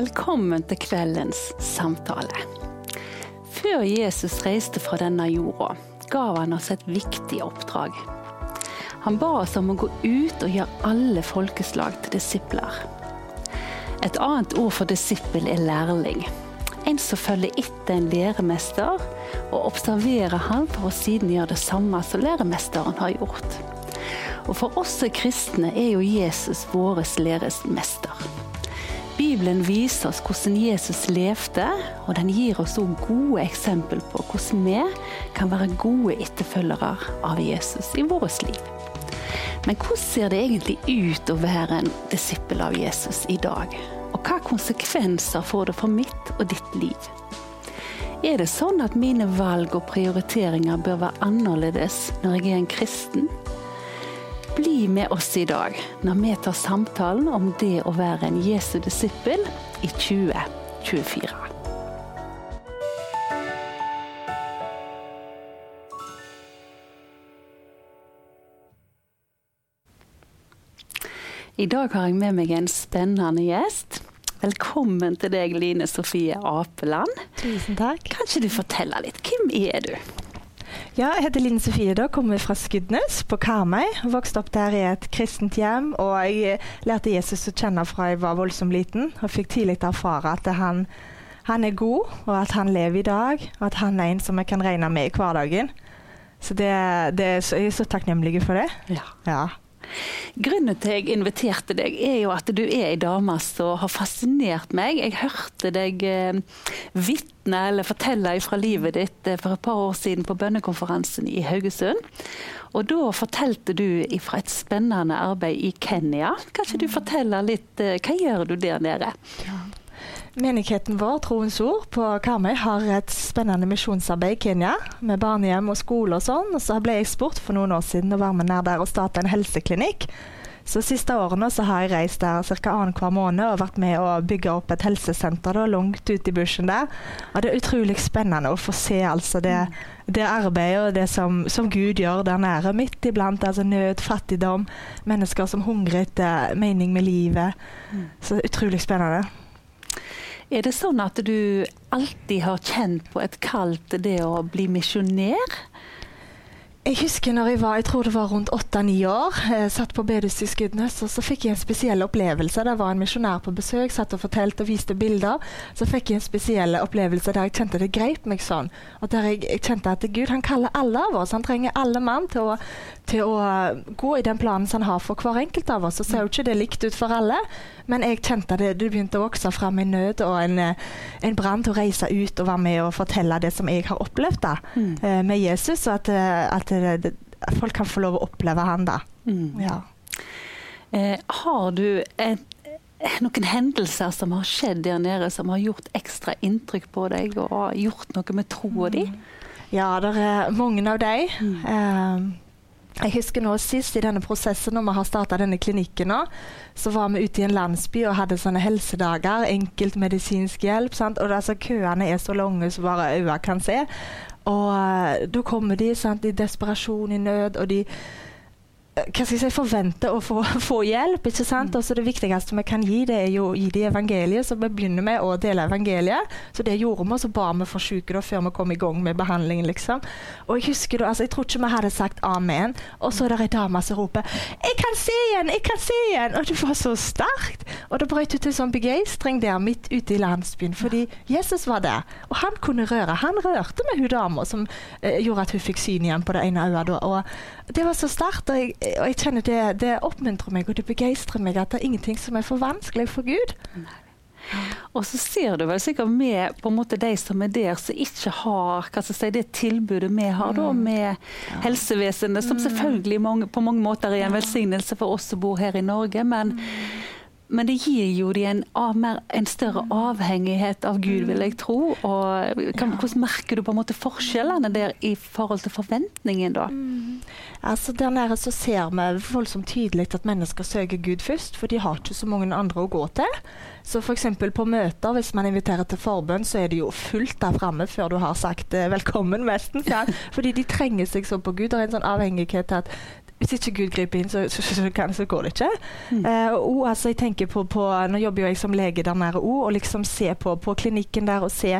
Velkommen til kveldens samtale. Før Jesus reiste fra denne jorda, gav han oss et viktig oppdrag. Han ba oss om å gå ut og gjøre alle folkeslag til disipler. Et annet ord for disippel er lærling. En som følger etter en læremester og observerer han for å siden gjøre det samme som læremesteren har gjort. Og For oss kristne er jo Jesus vår læresmester. Bibelen viser oss hvordan Jesus levde, og den gir oss også gode eksempel på hvordan vi kan være gode etterfølgere av Jesus i vårt liv. Men hvordan ser det egentlig ut å være en disippel av Jesus i dag? Og hva konsekvenser får det for mitt og ditt liv? Er det sånn at mine valg og prioriteringer bør være annerledes når jeg er en kristen? Bli med oss i dag når vi tar samtalen om det å være en Jesu disippel i 2024. I dag har jeg med meg en spennende gjest. Velkommen til deg, Line Sofie Apeland. Tusen takk. Kan ikke du fortelle litt? Hvem er du? Ja, jeg heter Linn Sofie. da, Kommer fra Skudenes på Karmøy. Vokste opp der i et kristent hjem. Og jeg lærte Jesus å kjenne fra jeg var voldsomt liten. Og fikk tidlig erfare at han, han, er god, og at han lever i dag. Og at han er en som jeg kan regne med i hverdagen. Så, det, det, så jeg er så takknemlig for det. Ja. ja. Grunnen til jeg inviterte deg, er jo at du er ei dame som har fascinert meg. Jeg hørte deg eh, vitne eller fortelle fra livet ditt eh, for et par år siden på bønnekonferansen i Haugesund. Og da fortalte du fra et spennende arbeid i Kenya. Kan ikke du forteller fortelle litt, eh, hva gjør du der nede? Ja. Menigheten vår, Troens Ord, på Karmøy har et spennende misjonsarbeid i Kenya. Med barnehjem og skole og sånn. Og så ble jeg spurt for noen år siden å være med nær der og starte en helseklinikk. Så siste årene så har jeg reist der ca. annenhver måned og vært med å bygge opp et helsesenter da, langt ute i bushen der. Og det er utrolig spennende å få se altså det, det arbeidet og det som, som, Gud gjør der nære. Midt iblant altså nød, fattigdom, mennesker som hungrer etter mening med livet. Mm. Så utrolig spennende. Er det sånn at du alltid har kjent på et kall det å bli misjonær? Jeg husker når jeg var jeg tror det var rundt åtte-ni år. eh, satt på bedehuset i Skudenes, og så fikk jeg en spesiell opplevelse. Det var en misjonær på besøk, satt og fortalte og viste bilder. Så fikk jeg en spesiell opplevelse der jeg kjente det greip meg sånn. Og der jeg, jeg, kjente at Gud han kaller alle av oss. Han trenger alle mann til å, til å gå i den planen som han har for hver enkelt av oss. Så ser jo ikke det likt ut for alle, men jeg kjente det, det begynte å vokse fram en nød og en, en brann til å reise ut og være med og fortelle det som jeg har opplevd da, mm. Eh, med Jesus. og at, at det, folk kan få lov å oppleve han da. Mm. Ja. Eh, har du et, noen hendelser som har skjedd der nede som har gjort ekstra inntrykk på deg og gjort noe med troa di? Mm. Ja, det er mange av dem. Mm. Eh, jeg husker nå sist i denne prosessen når vi har starta denne klinikken, nå, så var vi ute i en landsby og hadde sånne helsedager. Enkelt medisinsk hjelp. Sant? Og altså, køene er så lange som bare øynene kan se. Og uh, da kommer de sant, i desperasjon, i nød, og de hva skal jeg si, forventer å få, få hjelp. ikke sant? Mm. Også Det viktigste vi kan gi, det er jo å gi dem evangeliet. Så vi begynner med å dele evangeliet. Så det gjorde vi, og så ba vi for syke før vi kom i gang med behandlingen. liksom. Og Jeg husker da, altså jeg tror ikke vi hadde sagt amen, og så er det ei dame som roper 'Jeg kan se igjen! Jeg kan se igjen!' Og det var så sterkt. Og det brøt ut en sånn begeistring der midt ute i landsbyen, fordi Jesus var der. Og han kunne røre. Han rørte med hun dama som eh, gjorde at hun fikk syn igjen på det ene øyet. Og det var så sterkt. og jeg og jeg kjenner det, det oppmuntrer meg og det begeistrer meg at det er ingenting som er for vanskelig for Gud. Og så ser du vel sikkert med på en måte de som er der, som ikke har si, det tilbudet vi har da, mm. med ja. helsevesenet, som mm. selvfølgelig mange, på mange måter er en velsignelse for oss som bor her i Norge. men mm men det gir jo de en, en, større avhengighet av Gud, vil jeg tro. Og kan, hvordan merker du på en måte forskjellene der i forhold til forventningen, da? Altså Der nede så ser vi voldsomt tydelig at mennesker søker Gud først, for de har ikke så mange andre å gå til. Så f.eks. på møter, hvis man inviterer til forbønn, så er det jo fullt der framme før du har sagt eh, velkommen, nesten. Fordi de trenger seg så på Gud. Det er en sånn avhengighet til at hvis ikke Gud griper inn, så, så, så, kan, så går det ikke. Mm. Uh, og, altså, jeg tenker på, på, Nå jobber jeg som lege der nære òg, og liksom se på, på klinikken der og se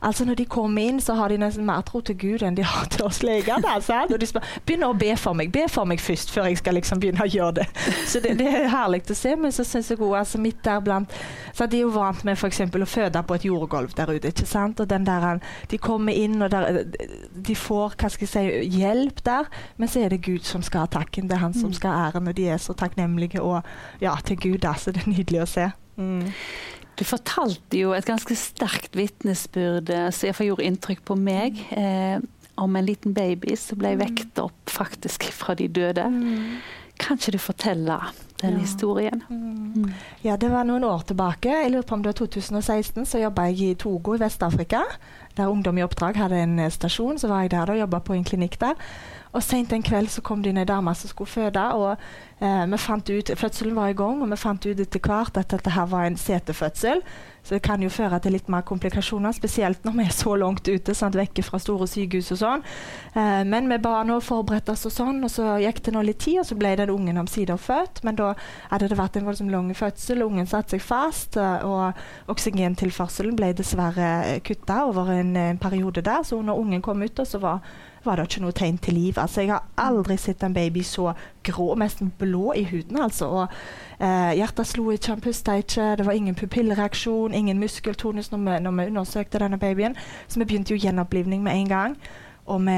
altså Når de kommer inn, så har de nesten mer tro til Gud enn de har til oss leger. Der, og de spør, begynner å be for meg. Be for meg først, før jeg skal liksom begynne å gjøre det. Så det, det er herlig å se. Men så syns jeg òg altså, midt der blant så De er jo vant med f.eks. å føde på et jordgulv der ute. ikke sant? Og den der, De kommer inn, og der, de får hva skal jeg si, hjelp der, men så er det Gud som skal ha takken. Det er han som mm. skal ha æren, og de er så takknemlige og ja, til Gud. Altså, det er nydelig å se. Mm. Du fortalte jo et ganske sterkt vitnesbyrd eh, som iallfall gjorde inntrykk på meg. Eh, om en liten baby som ble mm. vekt opp faktisk fra de døde. Mm. Kan ikke du fortelle den ja. historien? Mm. mm. Ja, Det var noen år tilbake. Jeg lurer på om det var 2016. Så jobba jeg i Togo i Vest-Afrika. Der Ungdom i oppdrag hadde en eh, stasjon. Så var jeg der og jobba på en klinikk der. Og Seint en kveld så kom det inn ei dame som skulle føde. og eh, vi fant ut, Fødselen var i gang, og vi fant ut etter hvert at dette her var en setefødsel. Så det kan jo føre til litt mer komplikasjoner, spesielt når vi er så langt ute, sant, vekke fra store sykehus og sånn. Eh, men vi ba nå forberedt oss og sånn, og så gikk det nå litt tid, og så ble den ungen omsider født. Men da hadde det vært en voldsom lang fødsel, ungen satte seg fast. Eh, og oksygentilførselen ble dessverre kutta over en, en periode der, så når ungen kom ut, så var var det ikke noe tegn til liv. Altså, jeg har aldri sett en baby så grå, nesten blå i huden. Altså. Og, eh, hjertet slo ikke, han pusta ikke, det var ingen pupillreaksjon, ingen muskeltonus når vi, når vi undersøkte denne babyen. Så vi begynte jo gjenopplivning med en gang. Og vi,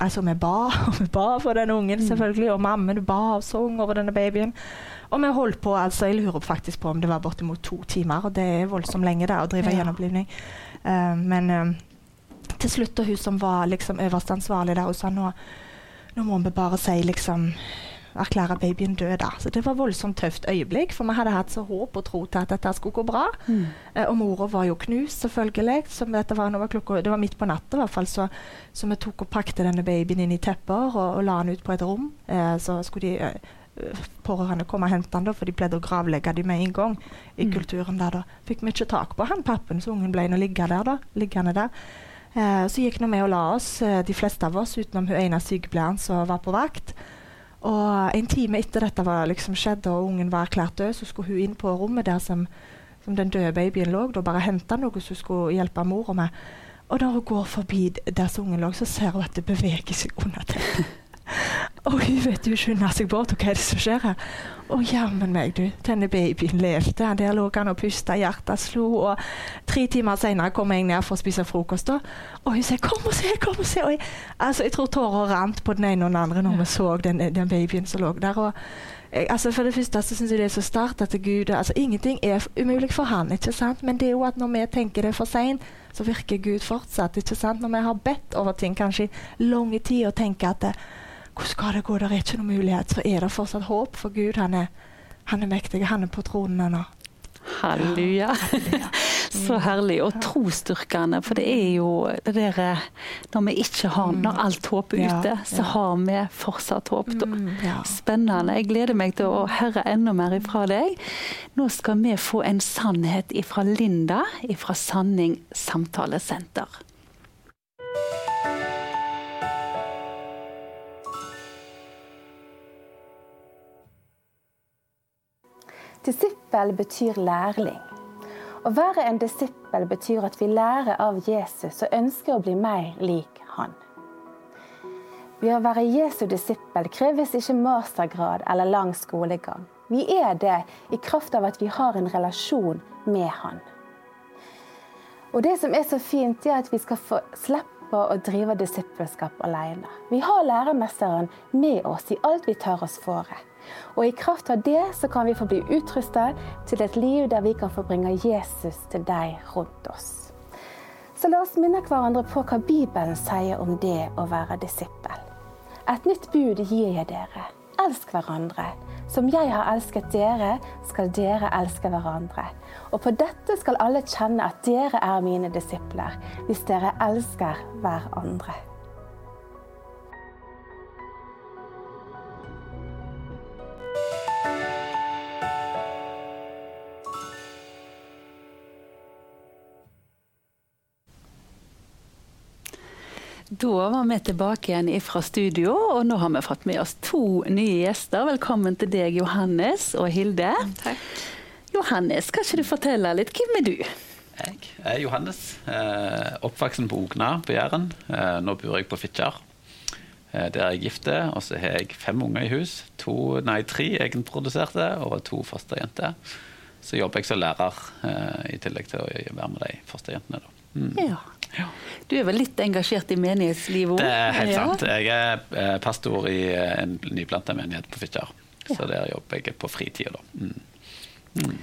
altså, vi ba og vi ba for den ungen, mm. selvfølgelig. Og mammen ba og sang over denne babyen. Og vi holdt på, altså, jeg lurer faktisk på om det var bortimot to timer. Og det er voldsomt lenge da, å drive ja. gjenopplivning. Uh, men uh, til slutt, og hun som var liksom øverste ansvarlig der, hun sa nå, nå må vi bare si liksom erklære babyen død. da. Så Det var voldsomt tøft øyeblikk, for vi hadde hatt så håp og tro til at dette skulle gå bra. Mm. Eh, og mora var jo knust, selvfølgelig. Så dette var, var klokka, det var midt på natta, i hvert fall, så, så, vi tok og pakte denne babyen inn i tepper og, og la den ut på et rom. Eh, så skulle de eh, pårørende komme og hente den, for de pleide å gravlegge dem med en gang. I mm. kulturen der da. Fikk vi ikke tak på han pappen, så ungen ble nå liggende der. da, liggende der. Eh, så gikk vi og la oss, eh, de fleste av oss, utenom hun ene sykepleieren som var på vakt. Og En time etter dette var liksom skjedd og ungen var erklært død, så skulle hun inn på rommet der som, som den døde babyen lå, og bare hente noe som skulle hjelpe mora med. Og når hun går forbi der som ungen lå, så ser hun at det beveger seg under teppet. Og hun vet jo ikke unna seg bort. Og hva er det som skjer her? Å, jammen meg, du. Denne babyen levde. Der lå han og pusta, hjertet slo. Og tre timer senere kom jeg ned for å spise frokost. Da. Og hun sier 'kom og se', kom og se. Og jeg, altså, jeg tror tårer rant på den ene og den andre når vi så den, den babyen som lå der. og jeg, altså For det første så syns jeg det er så sterkt at Gud altså Ingenting er umulig for han, ikke sant? men det er jo at når vi tenker det for seint, så virker Gud fortsatt. ikke sant? Når vi har bedt over ting kanskje i lang tid og tenker at det, hvordan skal det gå? Det er ikke noen mulighet. Så er det fortsatt håp, for Gud han er, han er mektig. Han er på tronen ennå. Halleluja. Så herlig. Og trosstyrkende, for det er jo det der eh, Når vi ikke har Når alt håp er ute, så har vi fortsatt håp. Mm, Spennende. Jeg gleder meg til å høre enda mer ifra deg. Nå skal vi få en sannhet ifra Linda ifra Sanning samtalesenter. Disippel betyr lærling. Å være en disippel betyr at vi lærer av Jesus og ønsker å bli mer lik han. Ved å være Jesu disippel kreves ikke mastergrad eller lang skolegang. Vi er det i kraft av at vi har en relasjon med han. Og Det som er så fint, er at vi skal få slippe å drive disippelskap alene. Vi har læremesteren med oss i alt vi tar oss fore. Og i kraft av det så kan vi få bli utrustet til et liv der vi kan få bringe Jesus til deg rundt oss. Så la oss minne hverandre på hva Bibelen sier om det å være disippel. Et nytt bud gir jeg dere. Elsk hverandre. Som jeg har elsket dere, skal dere elske hverandre. Og på dette skal alle kjenne at dere er mine disipler, hvis dere elsker hverandre. Da var vi tilbake igjen fra studio, og nå har vi fått med oss to nye gjester. Velkommen til deg, Johannes og Hilde. Takk. Johannes, kan ikke du fortelle litt? Hvem er du? Jeg er Johannes. Eh, oppvoksen på Ogna på Jæren. Eh, nå bor jeg på Fitjar. Eh, der er jeg gift, og så har jeg fem unger i hus. To, nei, tre egenproduserte og to fosterjenter. Så jobber jeg som lærer i tillegg til å være med de fosterjentene. Mm. Ja. Du er vel litt engasjert i menighetslivet òg? Det er helt sant. Jeg er eh, pastor i eh, en nyplanta menighet på Fitjar. Ja. Så der jobber jeg på fritida, da. Mm. Mm.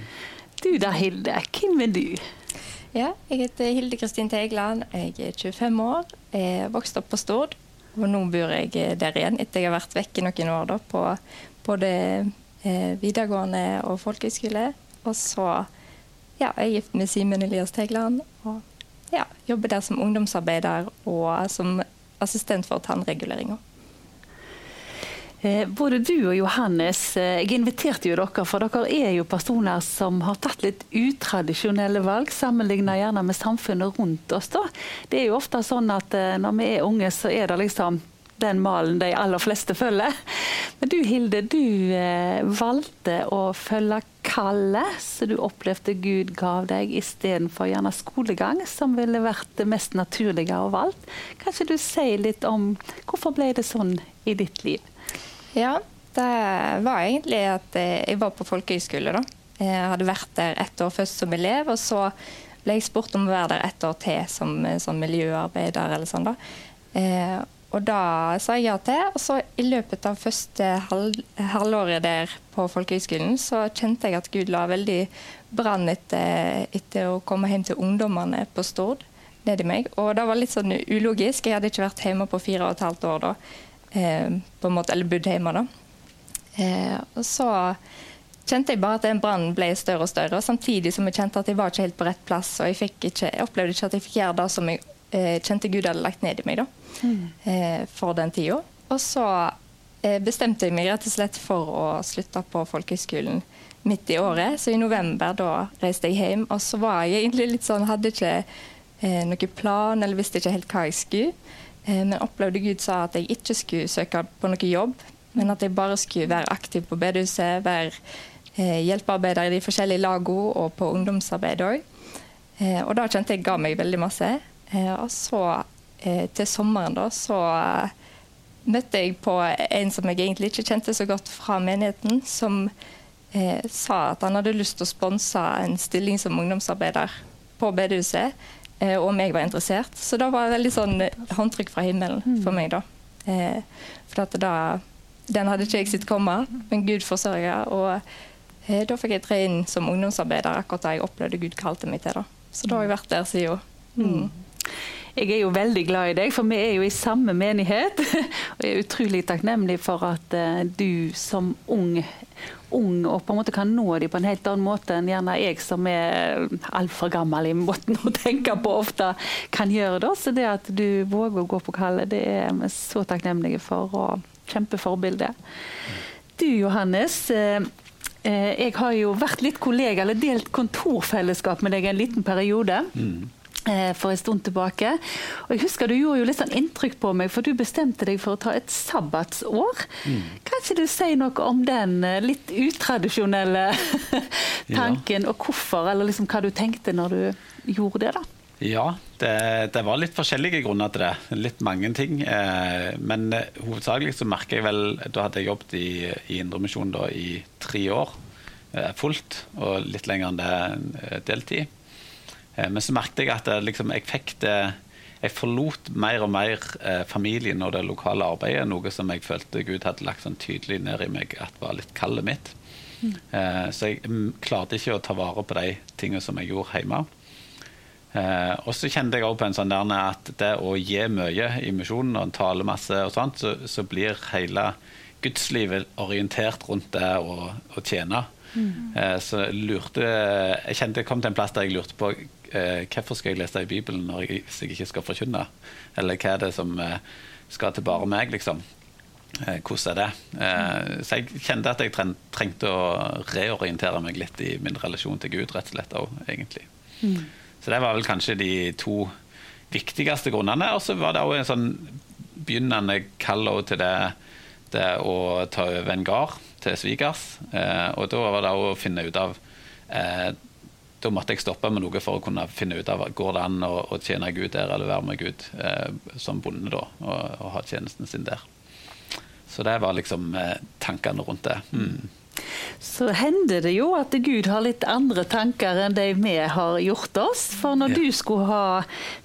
Du da, Hilde. Hvem er du? Ja, jeg heter Hilde Kristin Teigland. Jeg er 25 år. Jeg er vokst opp på Stord. Og nå bor jeg der igjen, etter jeg har vært vekke noen år da, på både eh, videregående og folkehøyskole. Og så ja, jeg er gift med Simen Elias Teigland. og ja, jobber der som ungdomsarbeider og som assistent for tannreguleringer. Eh, både du og Johannes, eh, jeg inviterte jo dere, for dere er jo personer som har tatt litt utradisjonelle valg, sammenlignet gjerne med samfunnet rundt oss. da. Det er jo ofte sånn at eh, når vi er unge, så er det liksom den malen de aller fleste følger. Men du Hilde, du eh, valgte å følge kallet som du opplevde Gud gav deg, istedenfor gjerne skolegang, som ville vært det mest naturlige å valgt. Kan ikke du si litt om hvorfor ble det sånn i ditt liv? Ja, det var egentlig at eh, jeg var på folkehøyskole. da. Jeg hadde vært der ett år først som elev, og så ble jeg spurt om å være der ett år til som, som miljøarbeider. eller sånn da. Eh, og da sa jeg ja til. Og så i løpet av første halv, halvåret der på folkehøgskolen, så kjente jeg at Gud la veldig brann etter, etter, å komme hjem til ungdommene på Stord nedi meg. Og det var litt sånn ulogisk. Jeg hadde ikke vært hjemme på fire og et halvt år da. Eh, på en måte, eller bodd hjemme da. Eh, og så kjente jeg bare at den brannen ble større og større, samtidig som jeg kjente at jeg var ikke helt på rett plass. Og jeg, ikke, jeg opplevde ikke at jeg fikk gjøre det som jeg kjente Gud hadde lagt ned i meg. da mm. for den tida. Og så eh, bestemte jeg meg rett og slett for å slutte på folkehøgskolen midt i året. Så i november da reiste jeg hjem, og så var jeg egentlig litt sånn Hadde ikke eh, noen plan, eller visste ikke helt hva jeg skulle. Eh, men opplevde Gud sa at jeg ikke skulle søke på noe jobb, men at jeg bare skulle være aktiv på bedehuset, være eh, hjelpearbeider i de forskjellige lagene og på ungdomsarbeid òg. Eh, og da kjente jeg ga meg veldig masse. Og så eh, til sommeren da, så eh, møtte jeg på en som jeg egentlig ikke kjente så godt fra menigheten, som eh, sa at han hadde lyst til å sponse en stilling som ungdomsarbeider på bedehuset, eh, og om jeg var interessert. Så da var det veldig sånn eh, håndtrykk fra himmelen mm. for meg, da. Eh, for at da Den hadde ikke jeg sett komme, men Gud forsørga. Og da fikk jeg tre inn som ungdomsarbeider, akkurat da jeg opplevde Gud kalte meg til. da. Så da har jeg vært der siden. Mm. Jeg er jo veldig glad i deg, for vi er jo i samme menighet. Og jeg er utrolig takknemlig for at uh, du som ung, ung og på en måte kan nå dem på en helt annen måte enn gjerne jeg som er altfor gammel i måten å tenke på ofte kan gjøre det. Så det at du våger å gå på kallet, det er vi så takknemlige for. og Kjempeforbilde. Du Johannes. Uh, jeg har jo vært litt kollega, eller delt kontorfellesskap med deg en liten periode. Mm. Eh, for en stund tilbake. Og jeg husker Du gjorde jo litt sånn inntrykk på meg, for du bestemte deg for å ta et sabbatsår. Mm. Kan ikke du si noe om den eh, litt utradisjonelle tanken, ja. og hvorfor, eller liksom hva du tenkte når du gjorde det? da? Ja, det, det, var litt forskjellige grunner til det. Litt mange ting. Eh, men hovedsakelig så merker jeg vel Da hadde jeg jobbet i, i Indremisjonen i tre år fullt, og litt lenger enn det deltid. Eh, men så merket jeg at jeg, liksom, jeg fikk det jeg forlot mer og mer eh, familien og det lokale arbeidet, noe som jeg følte Gud hadde lagt sånn tydelig ned i meg at var litt kallet mitt. Mm. Eh, så jeg mm, klarte ikke å ta vare på de tingene som jeg gjorde hjemme. Eh, og så kjente jeg også på en sånn der at det å gi mye i misjonen og tale masse og sånt, så, så blir hele gudslivet orientert rundt det å, tjene. Mm. Eh, så lurte Jeg kjente jeg kom til en plass der jeg lurte på eh, hvorfor skal jeg lese i Bibelen jeg, hvis jeg ikke skal forkynne? Eller hva er det som eh, skal til bare meg, liksom? Eh, hvordan er det? Eh, så jeg kjente at jeg trengte å reorientere meg litt i min relasjon til Gud, rett og slett òg, egentlig. Mm. Så det var vel kanskje de to viktigste grunnene. Og så var det òg en sånn begynnende kall til det, det, å ta over en gard til svigers. Og da var det å finne ut av Da måtte jeg stoppe med noe for å kunne finne ut av går det an å, å tjene Gud der, eller være med Gud eh, som bonde, da, og, og, ha tjenesten sin der. Så det var liksom eh, tankene rundt det. Mm så hender det jo at Gud har litt andre tanker enn de vi har gjort oss. For når ja. du skulle ha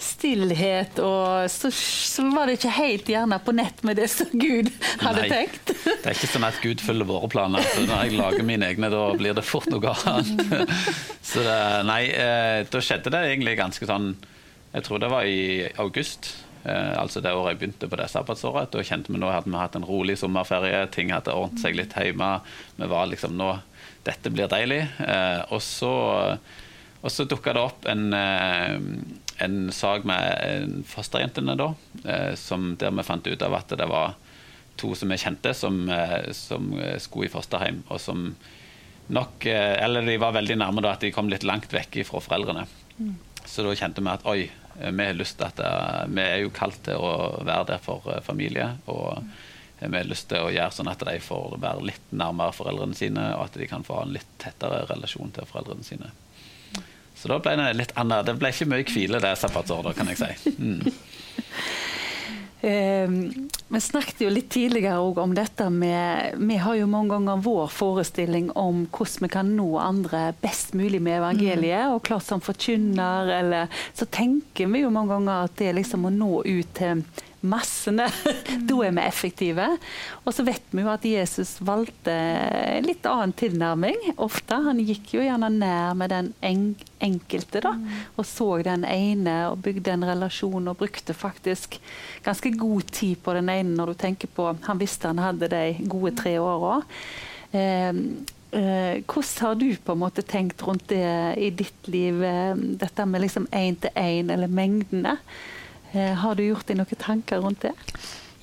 stillhet, og, så, så, var det ikke helt gjerne på nett med det som Gud hadde nei, tenkt. Det er ikke sånn at Gud følger våre planer. Så når jeg lager mine egne, da blir det fort noe annet. Så det, nei, eh, da skjedde det egentlig ganske sånn Jeg tror det var i august. Eh, altså det året jeg begynte på det sabbatsåret. Da kjente vi nå at vi hatt en rolig sommerferie, ting hadde ordnet seg litt hjemme. Vi var liksom nå Dette blir deilig. Eh, og så, og så dukka det opp en, eh, en sak med fosterjentene, da, som, der vi fant ut av at det var to som vi kjente, som, som skulle i fosterhjem, og som nok Eller de var veldig nærme da at de kom litt langt vekk fra foreldrene. Mm. Så da kjente vi at oi, vi har lyst til at eh, vi er jo kalt til å være der for eh, familie. og vi har lyst til å gjøre sånn at de får være litt nærmere foreldrene sine, og at de kan få en litt tettere relasjon til foreldrene sine. Så da ble det litt annet. Det ble ikke mye hvile det sabbatsåret, kan jeg si. Mm. Vi snakket jo litt tidligere om dette med Vi har jo mange ganger vår forestilling om hvordan vi kan nå andre best mulig med evangeliet. Mm. Og klart som forkynner, eller Så tenker vi jo mange ganger at det er liksom å nå ut til massene. da er vi effektive. Og så vet vi jo at Jesus valgte en litt annen tilnærming ofte. Han gikk jo gjerne nær med den enkelte, da. Og så den ene og bygde en relasjon og brukte faktisk ganske god tid på den ene når du tenker på Han visste han hadde de gode tre åra. Eh, eh, hvordan har du på en måte tenkt rundt det i ditt liv, eh, dette med liksom én-til-én, eller mengdene? Eh, har du gjort deg noen tanker rundt det?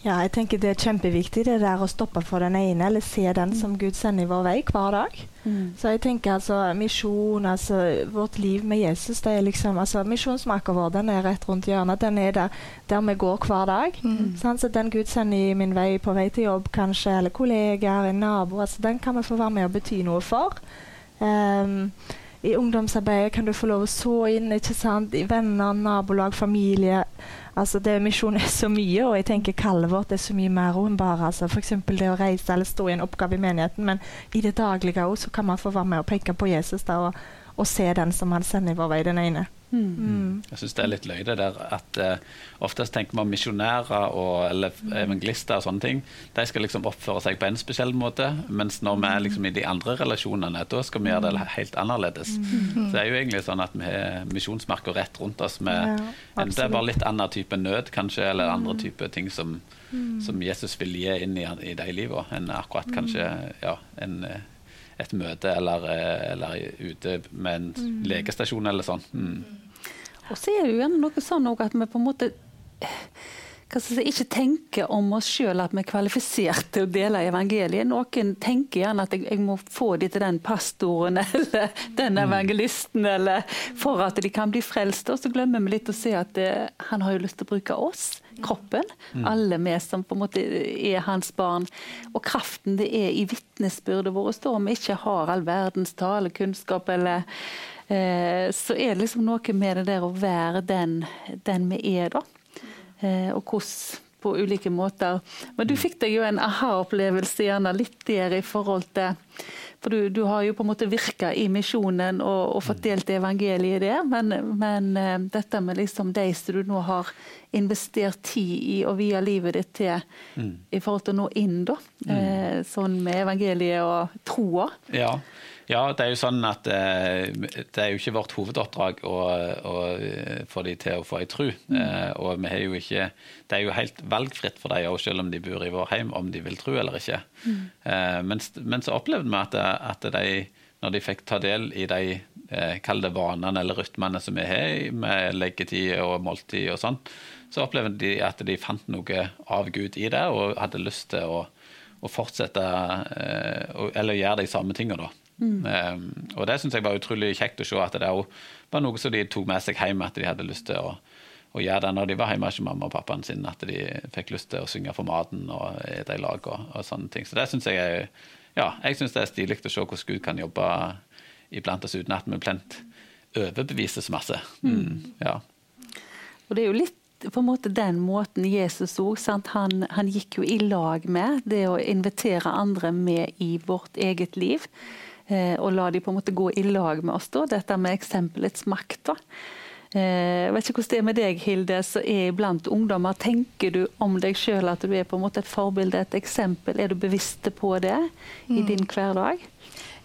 Ja, jeg tenker Det er kjempeviktig det der å stoppe for den ene, eller se den mm. som Gud sender i vår vei hver dag. Mm. Så jeg tenker altså misjon, altså vårt liv med Jesus, det er liksom altså Misjonsmarka vår den er rett rundt hjørnet. Den er der, der vi går hver dag. Mm. Sånn, så den Gud sender i min vei på vei til jobb, kanskje, eller kollegaer, en nabo, altså den kan vi få være med og bety noe for. Um, i ungdomsarbeidet kan du få lov å så inn ikke sant? i venner, nabolag, familie. Altså det Misjon er så mye, og jeg tenker kallet vårt er så mye mer enn bare altså f.eks. det å reise eller stå i en oppgave i menigheten. Men i det daglige også, kan man få være med og peke på Jesus da, og, og se den som han sender i vår vei, den ene. Mm. mm. Jeg syns det er litt løye det der at uh, oftest tenker man misjonærer eller evangelister og sånne ting. De skal liksom oppføre seg på en spesiell måte, mens når vi er liksom i de andre relasjonene, da skal vi gjøre det helt annerledes. Mm. Så det er jo egentlig sånn at vi har misjonsmerker rett rundt oss med ja, Det er bare litt annen type nød, kanskje, eller andre mm. type ting som, mm. som Jesus vil gi inn i, i de livene, enn akkurat kanskje ja, en eh, et møte eller, eh, eller ute med en mm. legestasjon eller sånn. Mm. Og så er det jo gjerne noe sånn at vi på en måte si, ikke tenker om oss sjøl at vi er kvalifisert til å dele evangeliet. Noen tenker gjerne at jeg, jeg, må få de til den pastoren eller den mm. evangelisten eller for at de kan bli frelst. Og så glemmer vi litt å se at det, eh, han har jo lyst til å bruke oss, kroppen. Mm. Alle vi som på en måte er hans barn. Og kraften det er i vitnesbyrdet vårt, da om vi ikke har all verdens talekunnskap eller så er det liksom noe med det der å være den, den vi er, da. Eh, og hvordan på ulike måter. Men du fikk deg jo en aha-opplevelse gjerne litt der i forhold til For du, du, har jo på en måte virka i misjonen og, og, fått delt evangeliet der, men, men uh, dette med liksom de som du nå har investert tid i og via livet ditt til mm. i forhold til å nå inn, da. Mm. Sånn med evangeliet og troa. Ja. Ja, det er jo sånn at eh, det er jo ikke vårt hovedoppdrag å, å få de til å få ei tru. Mm. Eh, og vi har jo ikke Det er jo helt valgfritt for dem selv om de bor i vår heim, om de vil tro eller ikke. Mm. Eh, men, men, så opplevde vi at, at, de, når de fikk ta del i de eh, kall det vanene eller rytmene som vi har med leggetid og måltid og sånn, så opplevde de at de fant noe av Gud i det, og hadde lyst til å, å fortsette eh, eller gjøre de samme tingene. da. Mm. Um, og det syns jeg var utrolig kjekt å se at det òg var noe som de tok med seg hjem, at de hadde lyst til å, å gjøre det når de var hjemme hos mamma og pappaen sin, at de fikk lyst til å synge for maten og spise i lag og, og, sånne ting. Så det syns jeg er ja, jeg synes det er stilig å se hvordan Gud kan jobbe iblant oss uten at vi plent overbevises masse. Mm. mm, ja. Og det er jo litt på en måte den måten Jesus òg han, han, gikk jo i lag med. Det å invitere andre med i vårt eget liv. Eh, og la de på en måte gå i lag med oss. da, Dette med eksempelets makt. da. Eh, jeg vet ikke hvordan det er med deg, Hilde, som er blant ungdommer. Tenker du om deg sjøl at du er på en måte et forbilde, et eksempel? Er du bevisst på det i mm. din hverdag?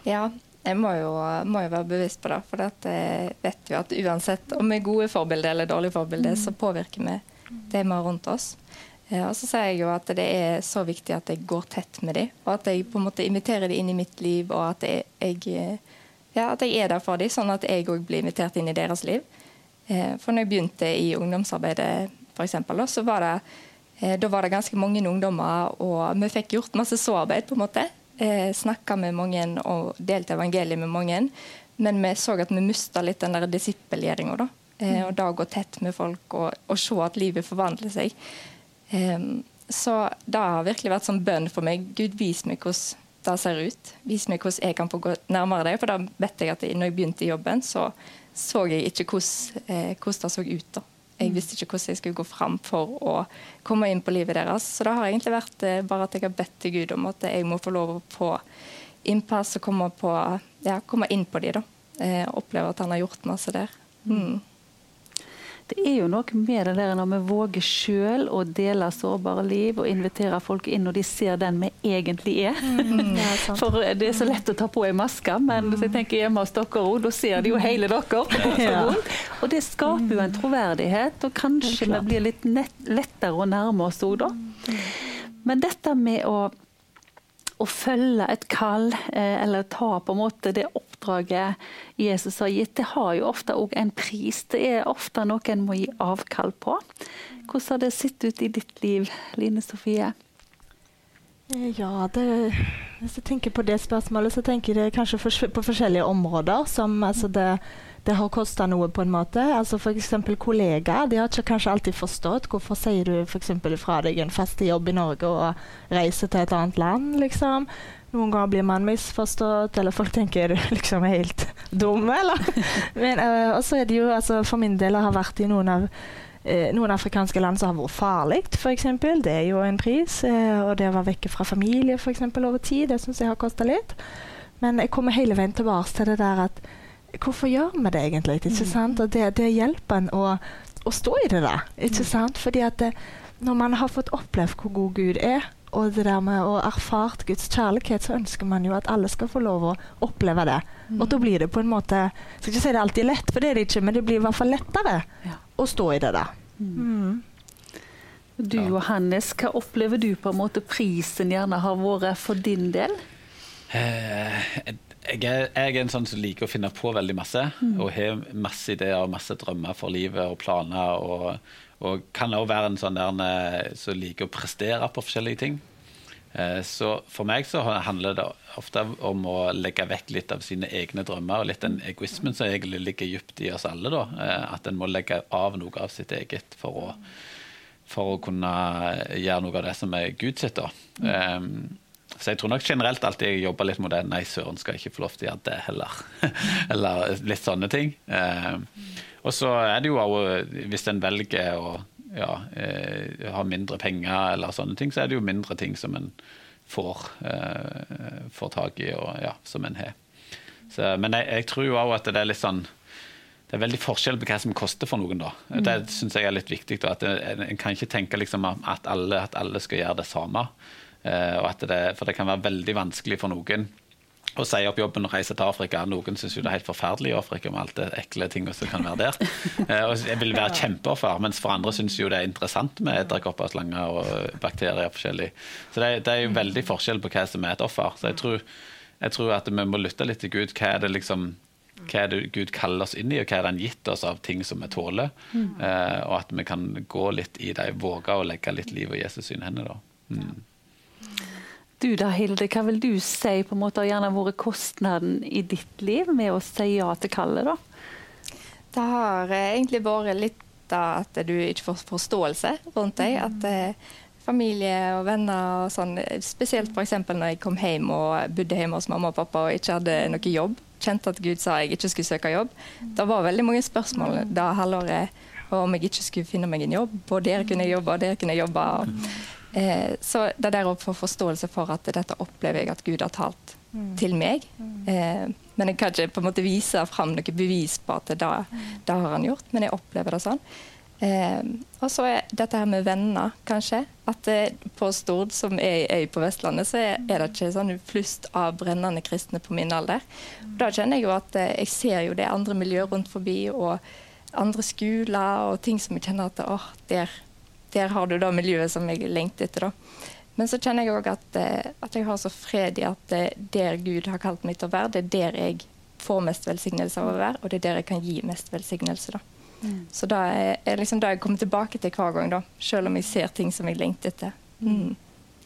Ja, jeg må jo, må jo, være bevisst på det. For det vet jo at uansett om vi er gode forbilder eller dårlige forbilder, mm. så påvirker vi det vi har rundt oss. Og så sier jeg jo at det er så viktig at jeg går tett med dem, og at jeg på en måte inviterer dem inn i mitt liv, og at jeg, ja, at jeg er der for dem, sånn at jeg òg blir invitert inn i deres liv. Eh, for når jeg begynte i ungdomsarbeidet, eksempel, så var det, eh, da var det ganske mange ungdommer, og vi fikk gjort masse såarbeid, på en måte eh, snakka med mange og delte evangeliet med mange. Men vi så at vi mista litt den der disippelgjøringa. Da. Eh, og da å gå tett med folk og, og, se at livet forvandler seg. Eh, så det har virkelig vært sånn bønn for meg. Gud, vis meg hvordan det ser ut. Vis meg hvordan jeg kan få gå nærmere deg. For da vet jeg at når jeg begynte i jobben, så så jeg ikke hvordan, eh, hvordan det så ut. da. Jeg visste ikke hvordan jeg skulle gå fram for å komme inn på livet deres. Så det har egentlig vært eh, bare at jeg har bedt til Gud om at jeg må få lov å få innpass og komme, på, ja, komme inn på de da. Eh, oppleve at han har gjort masse der. Mm. Det er jo noe med det der når vi våger sjøl å dele sårbare liv og invitere folk inn når de ser den vi egentlig er. Mm, ja, For det er så lett å ta på ei maske, men hvis jeg tenker hjemme hos dere òg, da ser de jo hele dere. Ja. Og det skaper jo en troverdighet, og kanskje vi blir litt lettere å nærme oss òg, da. Men dette med å å følge et kall, eh, eller ta på en måte det oppdraget Jesus har gitt, det har jo ofte òg en pris. Det er ofte noe en må gi avkall på. Hvordan har det sett ut i ditt liv, Line Sofie? Eh, ja, det, hvis jeg tenker på det spørsmålet, så tenker jeg kanskje på forskjellige områder. som altså det det har kosta noe, på en måte. Altså F.eks. kollegaer. De har ikke kanskje alltid forstått hvorfor sier du for fra deg en fast jobb i Norge og reiser til et annet land, liksom. Noen ganger blir man misforstått, eller folk tenker liksom er helt dumme, eller? Men uh, også er det jo, altså For min del har vært i noen av uh, noen afrikanske land som har vært farlig, f.eks. Det er jo en pris. Uh, og det å være vekke fra familie for eksempel, over tid, det syns jeg har kosta litt. Men jeg kommer hele veien tilbake til det der at hvorfor gjør vi det egentlig? ikke mm. sant? Og det, det hjelper en å, å, stå i det, da. ikke mm. sant? Fordi at det, når man har fått opplevd hvor god Gud er, og det der med å erfart Guds kjærlighet, så ønsker man jo at alle skal få lov å oppleve det. Mm. Og da blir det på en måte Jeg skal ikke si det alltid lett, for det er det ikke, men det blir i hvert fall lettere ja. å stå i det, da. Mm. mm. Du Johannes, hva opplever du på en måte prisen gjerne har vært for din del? Eh, jeg er, jeg er, en sånn som liker å finne på veldig masse. Mm. Og har masse ideer og masse drømmer for livet og planer. Og, og kan òg være en sånn der eh, som liker å prestere på forskjellige ting. Eh, så for meg så handler det ofte om å legge vekk litt av sine egne drømmer. Og litt den egoismen som egentlig ligger dypt i oss alle. da, eh, At en må legge av noe av sitt eget for å, for å kunne gjøre noe av det som er Gud sitt. da. Mm. Um, så jeg tror nok generelt alltid jeg jobber litt med det. Nei, søren, skal jeg ikke få lov til å gjøre det heller. Eller litt sånne ting. Eh, og så er det jo òg, hvis en velger å ja, eh, ha mindre penger eller sånne ting, så er det jo mindre ting som en får, eh, får tak i, og ja, som en har. Så, men jeg, jeg, tror jo òg at det er litt sånn det er veldig forskjell på hva som koster for noen. da. Mm. Det syns jeg er litt viktig. Da, at En, en kan ikke tenke liksom at, alle, at alle skal gjøre det samme. Eh, det, for det kan være veldig vanskelig for noen å si opp jobben og reise til Afrika. Noen syns jo det er helt forferdelig i Afrika med alt det ekle tingene som kan være der. Eh, og jeg vil være kjempeoffer, mens for andre syns jo det er interessant med edderkopper, slanger og bakterier forskjellig. Så det, det, er jo veldig forskjell på hva som er et offer. Så jeg tror, jeg tror at vi må lytte litt til Gud. Hva er det liksom hva er det Gud kaller oss inn i, og hva er det han gitt oss av ting som vi tåler? Mm. Eh, og at vi kan gå litt i det, våge å legge litt liv og Jesus sine hender. da. Mm. Du da, Hilde, hva vil du si på en måte har gjerne vært kostnaden i ditt liv med å si ja til kallet? da? Det har eh, egentlig vært litt da at du ikke får forståelse rundt deg. At eh, familie og venner og sånn, spesielt f.eks. når jeg kom hjem og bodde hjemme hos mamma og pappa og ikke hadde noe jobb, kjente at Gud sa jeg ikke skulle søke jobb. Det var veldig mange spørsmål da halvåret om jeg ikke skulle finne meg en jobb. Og der kunne jeg jobbe, og der kunne jeg jobbe. Eh, så det der å få forståelse for at dette opplever jeg at Gud har talt til meg. Eh, men jeg kan ikke på en måte vise fram noe bevis på at det, det har han gjort, men jeg opplever det sånn. Eh, og så er dette her med venner, kanskje. At eh, på Stord, som er ei øy på Vestlandet, så er, er, det ikke sånn flust av brennende kristne på min alder. Og da kjenner jeg jo at eh, jeg ser jo det andre miljøer rundt forbi, og andre skoler og ting som jeg kjenner at åh, der, der har du da miljøet som jeg lengter etter. da. Men så kjenner jeg òg at, eh, at, jeg har så fred i at eh, der Gud har kalt meg til å være, det er der jeg får mest velsignelse av å være, og det er der jeg kan gi mest velsignelse. da. Mm. Så da er, er liksom det jeg kommer tilbake til hver gang, da, selv om jeg ser ting som jeg lengter etter. Mm.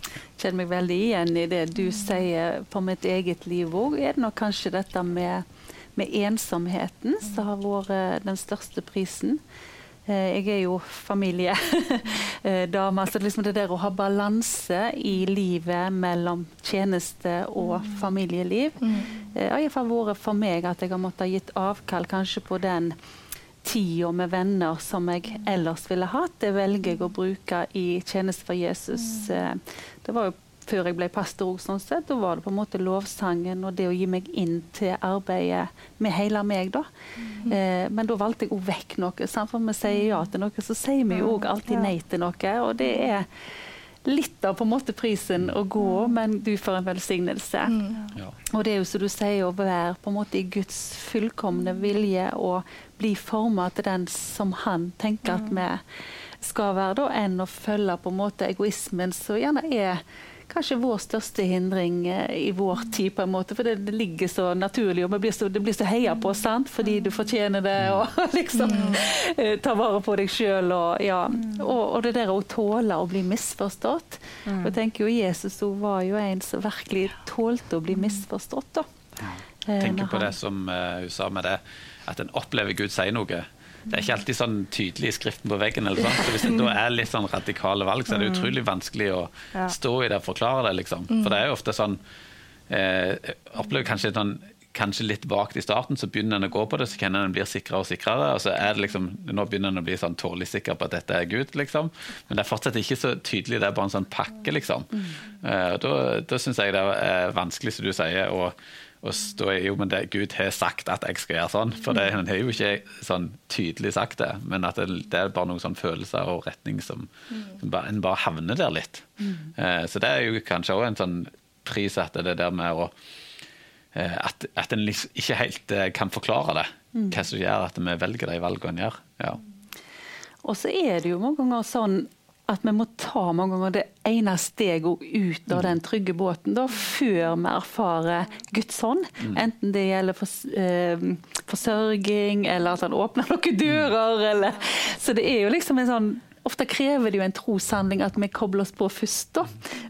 Jeg kjenner meg veldig igjen i det du sier for mitt eget liv òg. Er det nok kanskje dette med, med ensomheten som har vært den største prisen? Eh, jeg er jo familiedame, så liksom det der å ha balanse i livet mellom tjeneste og mm. familieliv mm. Eh, har iallfall vært for meg at jeg har måttet gitt avkall kanskje på den tida med venner som jeg ellers ville hatt. Det velger jeg å bruke i tjeneste for Jesus. Mm. Eh, det var jo før jeg ble pastor òg, sånn sett. Da var det på en måte lovsangen og det å gi meg inn til arbeidet med hele meg, da. Mm. Eh, men da valgte jeg òg vekk noe. Sant? For vi sier ja til noe, så sier vi jo òg alltid nei til noe. Og det er litt av på en måte prisen å gå, mm. men du får en velsignelse. Mm. Ja. Og det er jo som du sier, å være på en måte i Guds fullkomne vilje og bli forma til den som han tenker at mm. vi skal være, da, enn å følge på en måte egoismen som gjerne er kanskje vår største hindring eh, i vår tid, på en måte. For det, det ligger så naturlig, og blir så, det blir så heia på sant? fordi du fortjener det, og liksom mm. Eh, ta vare på deg sjøl. Og, ja. og, og, det der å tåle å bli misforstått. Mm. Og jeg tenker jo Jesus var jo en som virkelig tålte å bli misforstått. da. Jeg tenker på det som uh, hun sa med det, at en opplever Gud sier noe. Det er ikke alltid sånn tydelig i skriften på veggen. Eller sånt. Så hvis det da er litt sånn radikale valg, så er det mm. utrolig vanskelig å stå i det og forklare det. liksom. For det er jo ofte sånn eh, Jeg opplever kanskje sånn kanskje litt vagt i starten, så begynner en å gå på det, så kjenner en blir sikrere og sikrere. Og så er det liksom, nå begynner en å bli sånn tålelig sikker på at dette er Gud, liksom. Men det er fortsatt ikke så tydelig, det er bare en sånn pakke, liksom. Mm. Uh, da da syns jeg det er vanskelig, som du sier, å og da er jo, men det, Gud har sagt at jeg skal gjøre sånn. For det, han har jo ikke sånn tydelig sagt det, men at det, det er bare noen sånn følelser og retning som, mm. som bare, en bare havner der litt. Mm. Eh, så det er jo kanskje òg en sånn pris at det der med å eh, at, at en liksom ikke helt eh, kan forklare det, mm. hva som gjør at vi velger de valgene en gjør. Ja. Og så er det jo mange ganger sånn at vi må ta mange ganger det ene steget ut av den trygge båten da, før vi erfarer Guds hånd. Mm. Enten det gjelder for, eh, forsørging, eller at han åpner noen dører. Eller. Så det er jo liksom en sånn Ofte krever det jo en troshandling at vi kobler oss på først, da,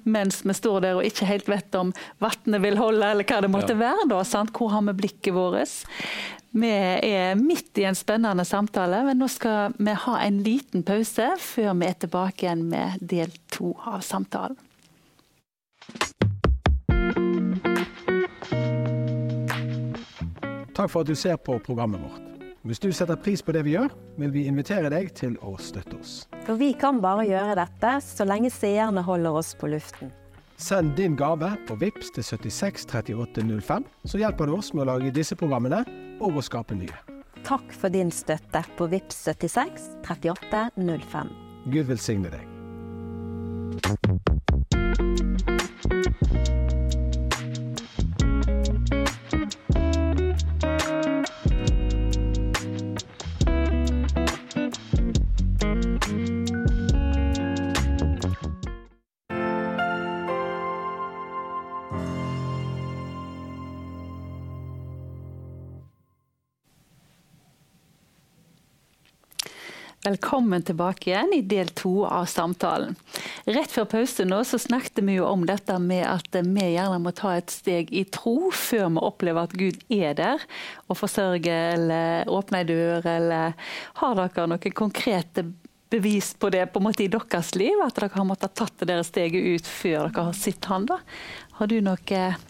mens vi står der og ikke helt vet om vannet vil holde, eller hva det måtte ja. være. da, sant? Hvor har vi blikket vårt? Vi er midt i en spennende samtale, men nå skal vi ha en liten pause før vi er tilbake igjen med del to av samtalen. Takk for at du ser på programmet vårt. Hvis du setter pris på det vi gjør, vil vi invitere deg til å støtte oss. For vi kan bare gjøre dette så lenge seerne holder oss på luften. Send din gave på VIPS til 76 38 05, så hjelper du oss med å lage disse programmene og å skape nye. Takk for din støtte på VIPS 76 38 05. Gud velsigne deg. Velkommen tilbake igjen i del to av samtalen. Rett før pause nå så snakket vi jo om dette med at vi gjerne må ta et steg i tro før vi opplever at Gud er der og forsørger eller åpner ei dør, eller har dere noen konkrete bevis på det på en måte i deres liv? At dere har måttet tatt dere steget ut før dere har sett han da? Har du noen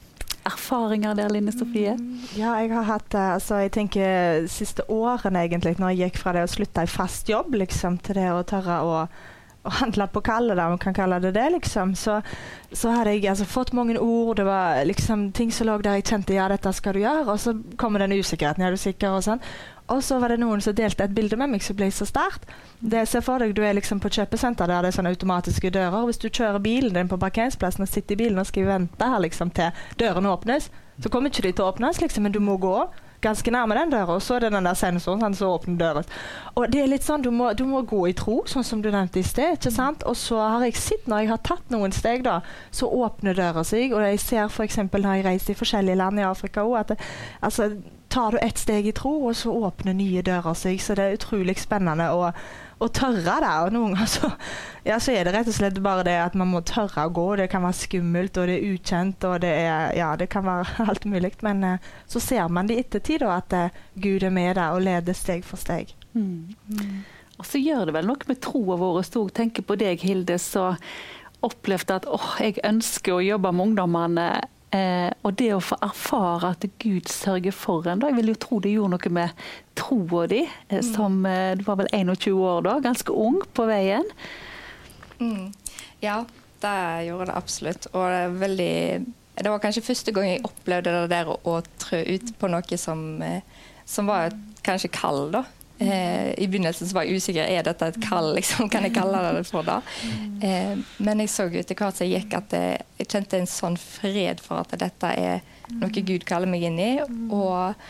erfaringer der, Line Sofie? Ja, jeg har hatt altså jeg tenker siste årene egentlig, når jeg gikk fra det å slutte i fast jobb liksom, til det å tørre å å handle på kallet, om man kan kalle det det, liksom, så, så hadde jeg altså, fått mange ord. Det var liksom ting som lå der jeg kjente ja, dette skal du gjøre. Og så kommer den usikkerheten. Er du sikker? Og sånn. Og så var det noen som delte et bilde med meg som ble så sterkt. Det ser for deg, Du er liksom på kjøpesenter der det er sånne automatiske dører. Hvis du kjører bilen din på parkeringsplassen og sitter i bilen og skal vente her liksom, til dørene åpnes, så kommer ikke de til å åpnes, liksom, men du må gå ganske nærme den døra, og så er det den der sensoren sånn, som åpner døren. Og det er litt sånn, du må, du må, gå i tro, sånn som du nevnte i sted. ikke sant? Og så har jeg sett, når jeg har tatt noen steg, da, så åpner døra seg. Og jeg ser f.eks. når jeg reiser i forskjellige land i Afrika òg, at det, altså, tar du ett steg i tro, og så åpner nye dører seg. Så det er utrolig spennende. å å tørre det. Og noen ganger så, ja, så, er det rett og slett bare det at man må tørre å gå. Det kan være skummelt, og det er ukjent, og det, er, ja, det kan være alt mulig. Men eh, så ser man det i ettertid, da, at eh, Gud er med deg og leder steg for steg. Mm. Mm. Og så gjør det vel noe med troa vår. Jeg tenker på deg, Hilde, så opplevde at åh, jeg ønsker å jobbe med ungdommene Eh, og det å få erfare at Gud sørger for en, da, jeg vil jo tro det gjorde noe med troa di, eh, mm. som eh, du var vel 21 år da, ganske ung på veien. Mm. Ja, det gjorde det absolutt. Og det, veldig, det var kanskje første gang jeg opplevde det der å, å trø ut på noe som, eh, som var kanskje kald, da. Eh, I begynnelsen så var jeg usikker er dette et kall, liksom, kan jeg kalle det for det. Eh, men jeg så etter hvert som jeg gikk at jeg, jeg, kjente en sånn fred for at dette er noe Gud kaller meg inn i. Og,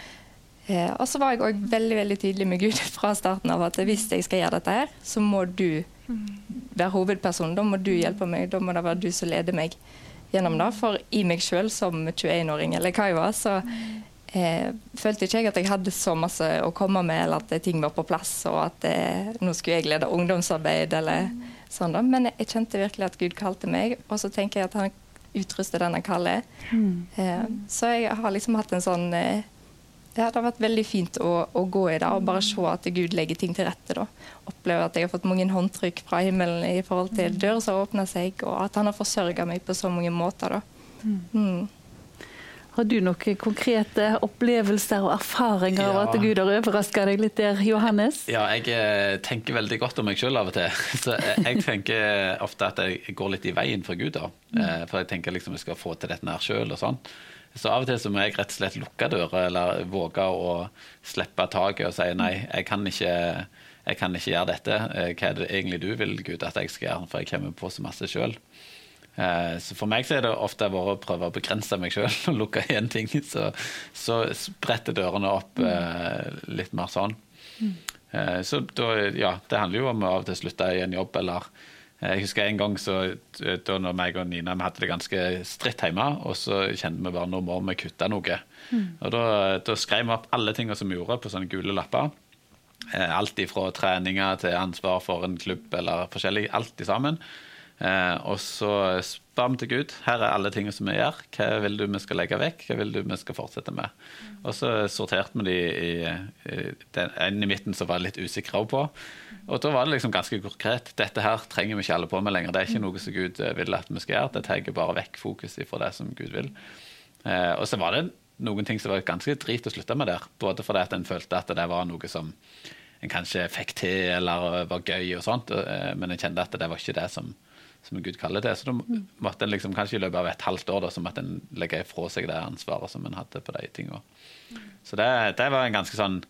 eh, så var jeg òg veldig veldig tydelig med Gud fra starten av at hvis jeg skal gjøre dette her, så må du være hovedpersonen. Da må du hjelpe meg, da må det være du som leder meg gjennom det. For i meg sjøl som 21-åring, eller hva jeg var, så eh, følte ikke jeg at jeg hadde så masse å komme med, eller at ting var på plass, og at eh, nå skulle jeg lede ungdomsarbeid, eller mm. sånn. da. Men jeg kjente virkelig at Gud kalte meg, og så tenker jeg at han utruster den han kaller. Mm. Eh, så jeg har liksom hatt en sånn eh, ja, Det har vært veldig fint å, å, gå i det og bare se at Gud legger ting til rette. da. Oppleve at jeg har fått mange håndtrykk fra himmelen i forhold til mm. dører som åpner seg, og at han har forsørga meg på så mange måter. da. Mm. Mm. Har du noen konkrete opplevelser og erfaringer ja. av at Gud har overraska deg litt der, Johannes? Ja, jeg eh, tenker veldig godt om meg sjøl av og til. Så jeg tenker ofte at jeg går litt i veien for Gud. da. Mm. Eh, for jeg tenker liksom jeg skal få til dette her sjøl og sånn. Så av og til så må jeg rett og slett lukke dører, eller våge å slippe taket og si nei, jeg kan ikke jeg kan ikke gjøre dette. Eh, hva er det egentlig du vil, Gud, at jeg skal gjøre? For jeg kommer på så masse sjøl. Eh, så for meg så er det ofte vært å prøve å begrense meg sjøl og lukke igjen ting. Så, så spretter dørene opp mm. eh, litt mer sånn. Mm. Så da, ja, det handler jo om å av og til slutte i en jobb, eller Jeg husker en gang så, da når meg og Nina vi hadde det ganske stritt hjemme, og så kjente vi bare nå må vi kutte noe. Mm. Og da, da skrev vi opp alle tingene som vi gjorde, på sånne gule lapper. Alt ifra treninger til ansvar for en klubb eller forskjellig. Alt sammen. Eh, og så spør vi til Gud. Her er alle tingene som vi gjør. Hva vil du vi skal legge vekk? Hva vil du vi skal fortsette med? Mm. Og så sorterte vi de i, i den, ene i midten som var litt usikre på. Og da var det liksom ganske konkret. Dette her trenger vi ikke alle på med lenger. Det er ikke noe som Gud eh, vil at vi skal gjøre. Det tar bare vekk fokus fra det som Gud vil. Eh, og så var det noen ting som var ganske drit å slutte med der. Både fordi at en følte at det var noe som en kanskje fikk til eller var gøy og sånt, men en kjente at det var ikke det som som Gud kaller det. Så da måtte en liksom, kanskje i løpet av et halvt år da, så måtte en legge ifra seg det ansvaret som en hadde på de tingene. Så det, det, var en ganske sånn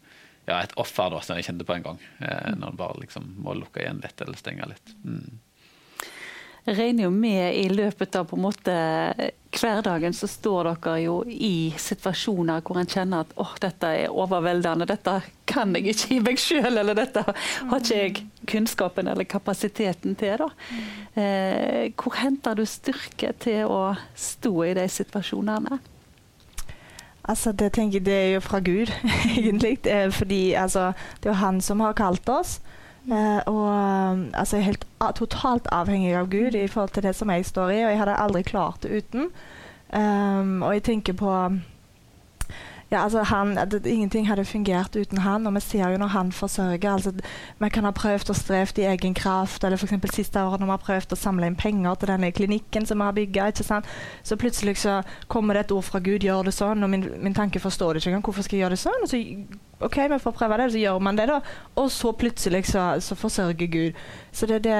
ja, et offer da, som jeg kjente på en gang. Eh, når en bare liksom må lukke igjen litt eller stenge litt. Mm. Jeg regner jo med i løpet av på en måte hverdagen så står dere jo i situasjoner hvor en kjenner at åh, dette er overveldende, dette kan jeg ikke i meg sjøl, eller dette har ikke jeg kunnskapen eller kapasiteten til. da. Eh, hvor henter du styrke til å stå i de situasjonene? Altså, det, tenker, det er jo fra Gud, egentlig. Fordi altså, det er jo han som har kalt oss. Eh, og altså, jeg er helt totalt avhengig av Gud i forhold til det som jeg står i, og jeg hadde aldri klart det uten. Um, og jeg tenker på ja, altså han, det, Ingenting hadde fungert uten han, og vi ser jo når han forsørger altså, Vi kan ha prøvd og strevd i egen kraft, eller f.eks. siste året når vi har prøvd å samle inn penger til denne klinikken som vi har bygga. Så plutselig så kommer det et ord fra Gud, gjør det sånn, og min, min tanke forstår det ikke engang. Hvorfor skal jeg gjøre det sånn? Og så, OK, vi får prøve det, og så gjør man det, da. Og så plutselig så, så forsørger Gud. Så det, det,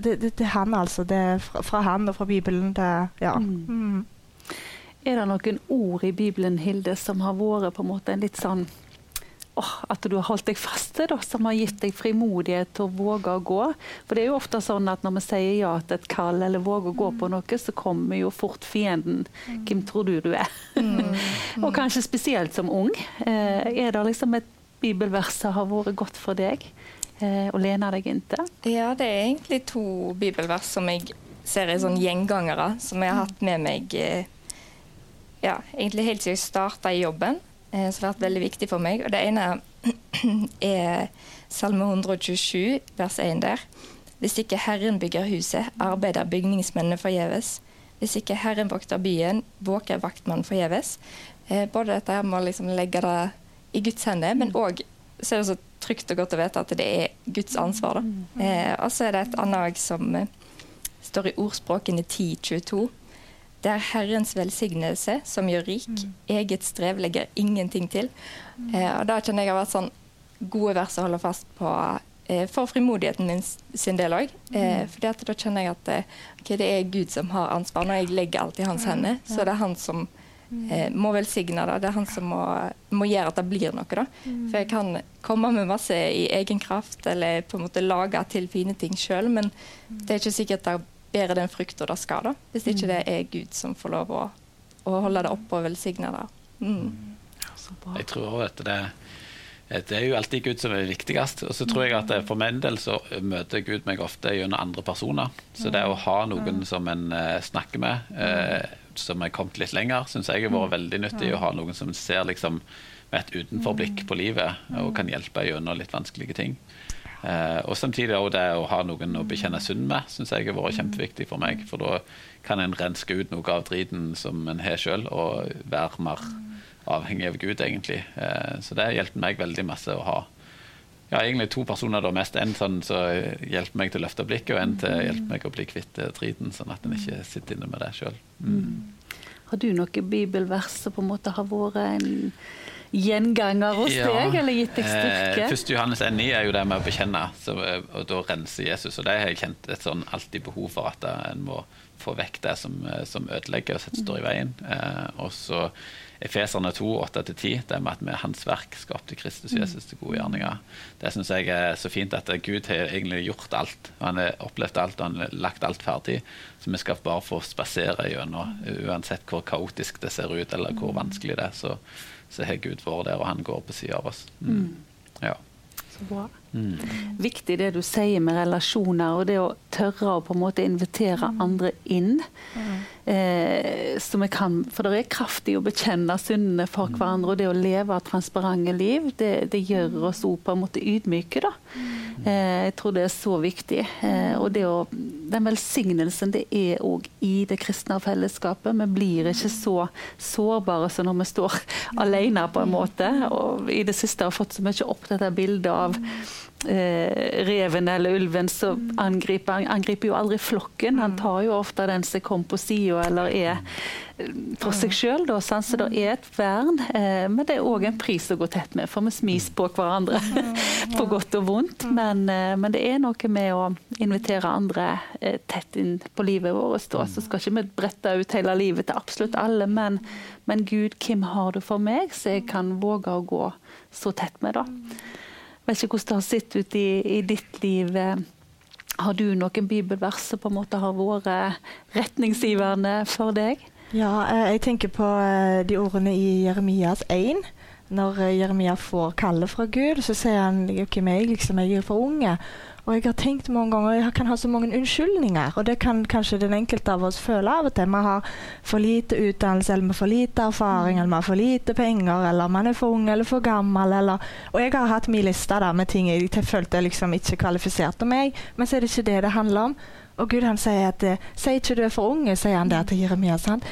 det, det, det er han, altså. Det er fra, fra han og fra Bibelen. Det, ja. Mm. Er det noen ord i Bibelen Hilde, som har vært på en måte en litt sånn åh, At du har holdt deg fast til, da, som har gitt deg frimodighet til å våge å gå? For det er jo ofte sånn at når vi sier ja til et kall eller våger å gå på noe, så kommer jo fort fienden. Hvem tror du du er? Og kanskje spesielt som ung. Eh, er det liksom et bibelvers som har vært godt for deg eh, å lene deg inntil? Ja, det er egentlig to bibelvers som jeg ser er sånn gjengangere, som jeg har hatt med meg eh, ja, egentlig helt siden jeg starta i jobben. Eh, som har vært veldig viktig for meg. Og det ene er Salme 127, vers 1 der. Hvis ikke Herren bygger huset, arbeider bygningsmennene forgjeves. Hvis ikke Herren vokter byen, våker vaktmannen forgjeves. Eh, både dette her med å liksom legge det i Guds hender, men òg så er det så trygt og godt å vite at det er Guds ansvar. Da. Eh, og så er det et annet som eh, står i ordspråkene 1022. Det er Herrens velsignelse som gjør rik. Eget strev legger ingenting til. Eh, og Da kjenner jeg har vært sånn gode vers å holde fast på eh, for frimodigheten min sin del òg. Eh, fordi da kjenner jeg at eh, ok, det er Gud som har ansvar. Når jeg legger alt i hans hender, så det er han som eh, må velsigne det. Det er han som må, må gjøre at det blir noe. da. For jeg kan komme med masse i egen kraft eller på en måte lage til fine ting sjøl, men det er ikke sikkert det bærer den frukta det skal, da, hvis ikke det er Gud som får lov å, å holde det oppe og velsigne det. Mm. Jeg tror også at det, det er jo alltid Gud som er viktigst. Og så tror jeg at det, for min del så møter Gud meg ofte gjennom andre personer. Så det å ha noen som en eh, snakker med, eh, som er kommet litt lenger, syns jeg har vært veldig nyttig. Å ha noen som ser liksom med et utenforblikk på livet og kan hjelpe gjennom litt vanskelige ting. Eh, og samtidig også det å ha noen å bekjenne synd med, syns jeg har vært kjempeviktig for meg. For da kan en renske ut noe av driten som en har sjøl, og være mer avhengig av Gud, egentlig. Eh, så det hjelper meg veldig masse å ha ja, egentlig to personer, da, mest en sånn som hjelper meg til å løfte blikket, og en til hjelper meg å bli kvitt eh, driten, sånn at en ikke sitter inne med det sjøl. Mm. Har du noe bibelvers som på en måte har vært en gjenganger hos Ja. deg, eller gitt deg styrke? Eh, 1. Johannes 1,9 er jo det med å bekjenne, så, eh, og da renser Jesus. Og det har jeg kjent et sånn alltid behov for, at eh, en må få vekk det som, eh, som ødelegger og står i veien. Eh, og så Efeserne 2, 8-10, det med at vi hans verk, skapte Kristus Jesus til gode gjerninger. Det syns jeg er så fint at Gud har egentlig gjort alt. og Han har opplevd alt og han har lagt alt ferdig. Så vi skal bare få spasere gjennom, uansett hvor kaotisk det ser ut eller hvor vanskelig det er. Så, så har Gud vært der, og han går på sida av oss. Mm. Ja. Så bra. Mm. Viktig det du sier med relasjoner, og det å tørre å på en måte invitere andre inn. Eh, som jeg kan, for det er kraftig å bekjenne syndene for hverandre, og det å leve transparente liv, det, det gjør oss òg på en måte ydmyke. da. Eh, jeg tror det er så viktig. Eh, og det å, den velsignelsen det er òg i det kristne fellesskapet. Vi blir ikke så sårbare som når vi står alene, på en måte. Og i det siste har jeg fått så mye opp dette bildet av reven eller ulven så angriper. Han angriper jo aldri flokken, han tar jo ofte den som kom på sida eller er eh, for seg sjøl. Så det er et vern, eh, men det er òg en pris å gå tett med, for vi smiser på hverandre på godt og vondt. Men, eh, men det er noe med å invitere andre eh, tett inn på livet vårt. Da. Så skal ikke vi brette ut hele livet til absolutt alle, men, men Gud, hvem har du for meg, så jeg kan våge å gå så tett med, da. Vet ikke hvordan det har sett ut i, i ditt liv. Har du noen bibelvers som på en måte har vært retningsgivende for deg? Ja, eh, jeg tenker på eh, de ordene i Jeremias 1, når eh, Jeremia får kallet fra Gud, så sier han ikke meg, liksom, jeg er for unge. Og jeg har tenkt mange ganger, jeg kan ha så mange unnskyldninger, og det kan kanskje den enkelte av oss føle av og til. Vi har for lite utdannelse, eller vi har for lite erfaring, eller vi har for lite penger, eller man er for ung eller for gammel, eller Og jeg har hatt min liste der med ting jeg følte liksom ikke kvalifiserte meg, men så er det ikke det det handler om. Og Gud han sier at eh, sier ikke du er for unge, sier han der til Jeremia. sant?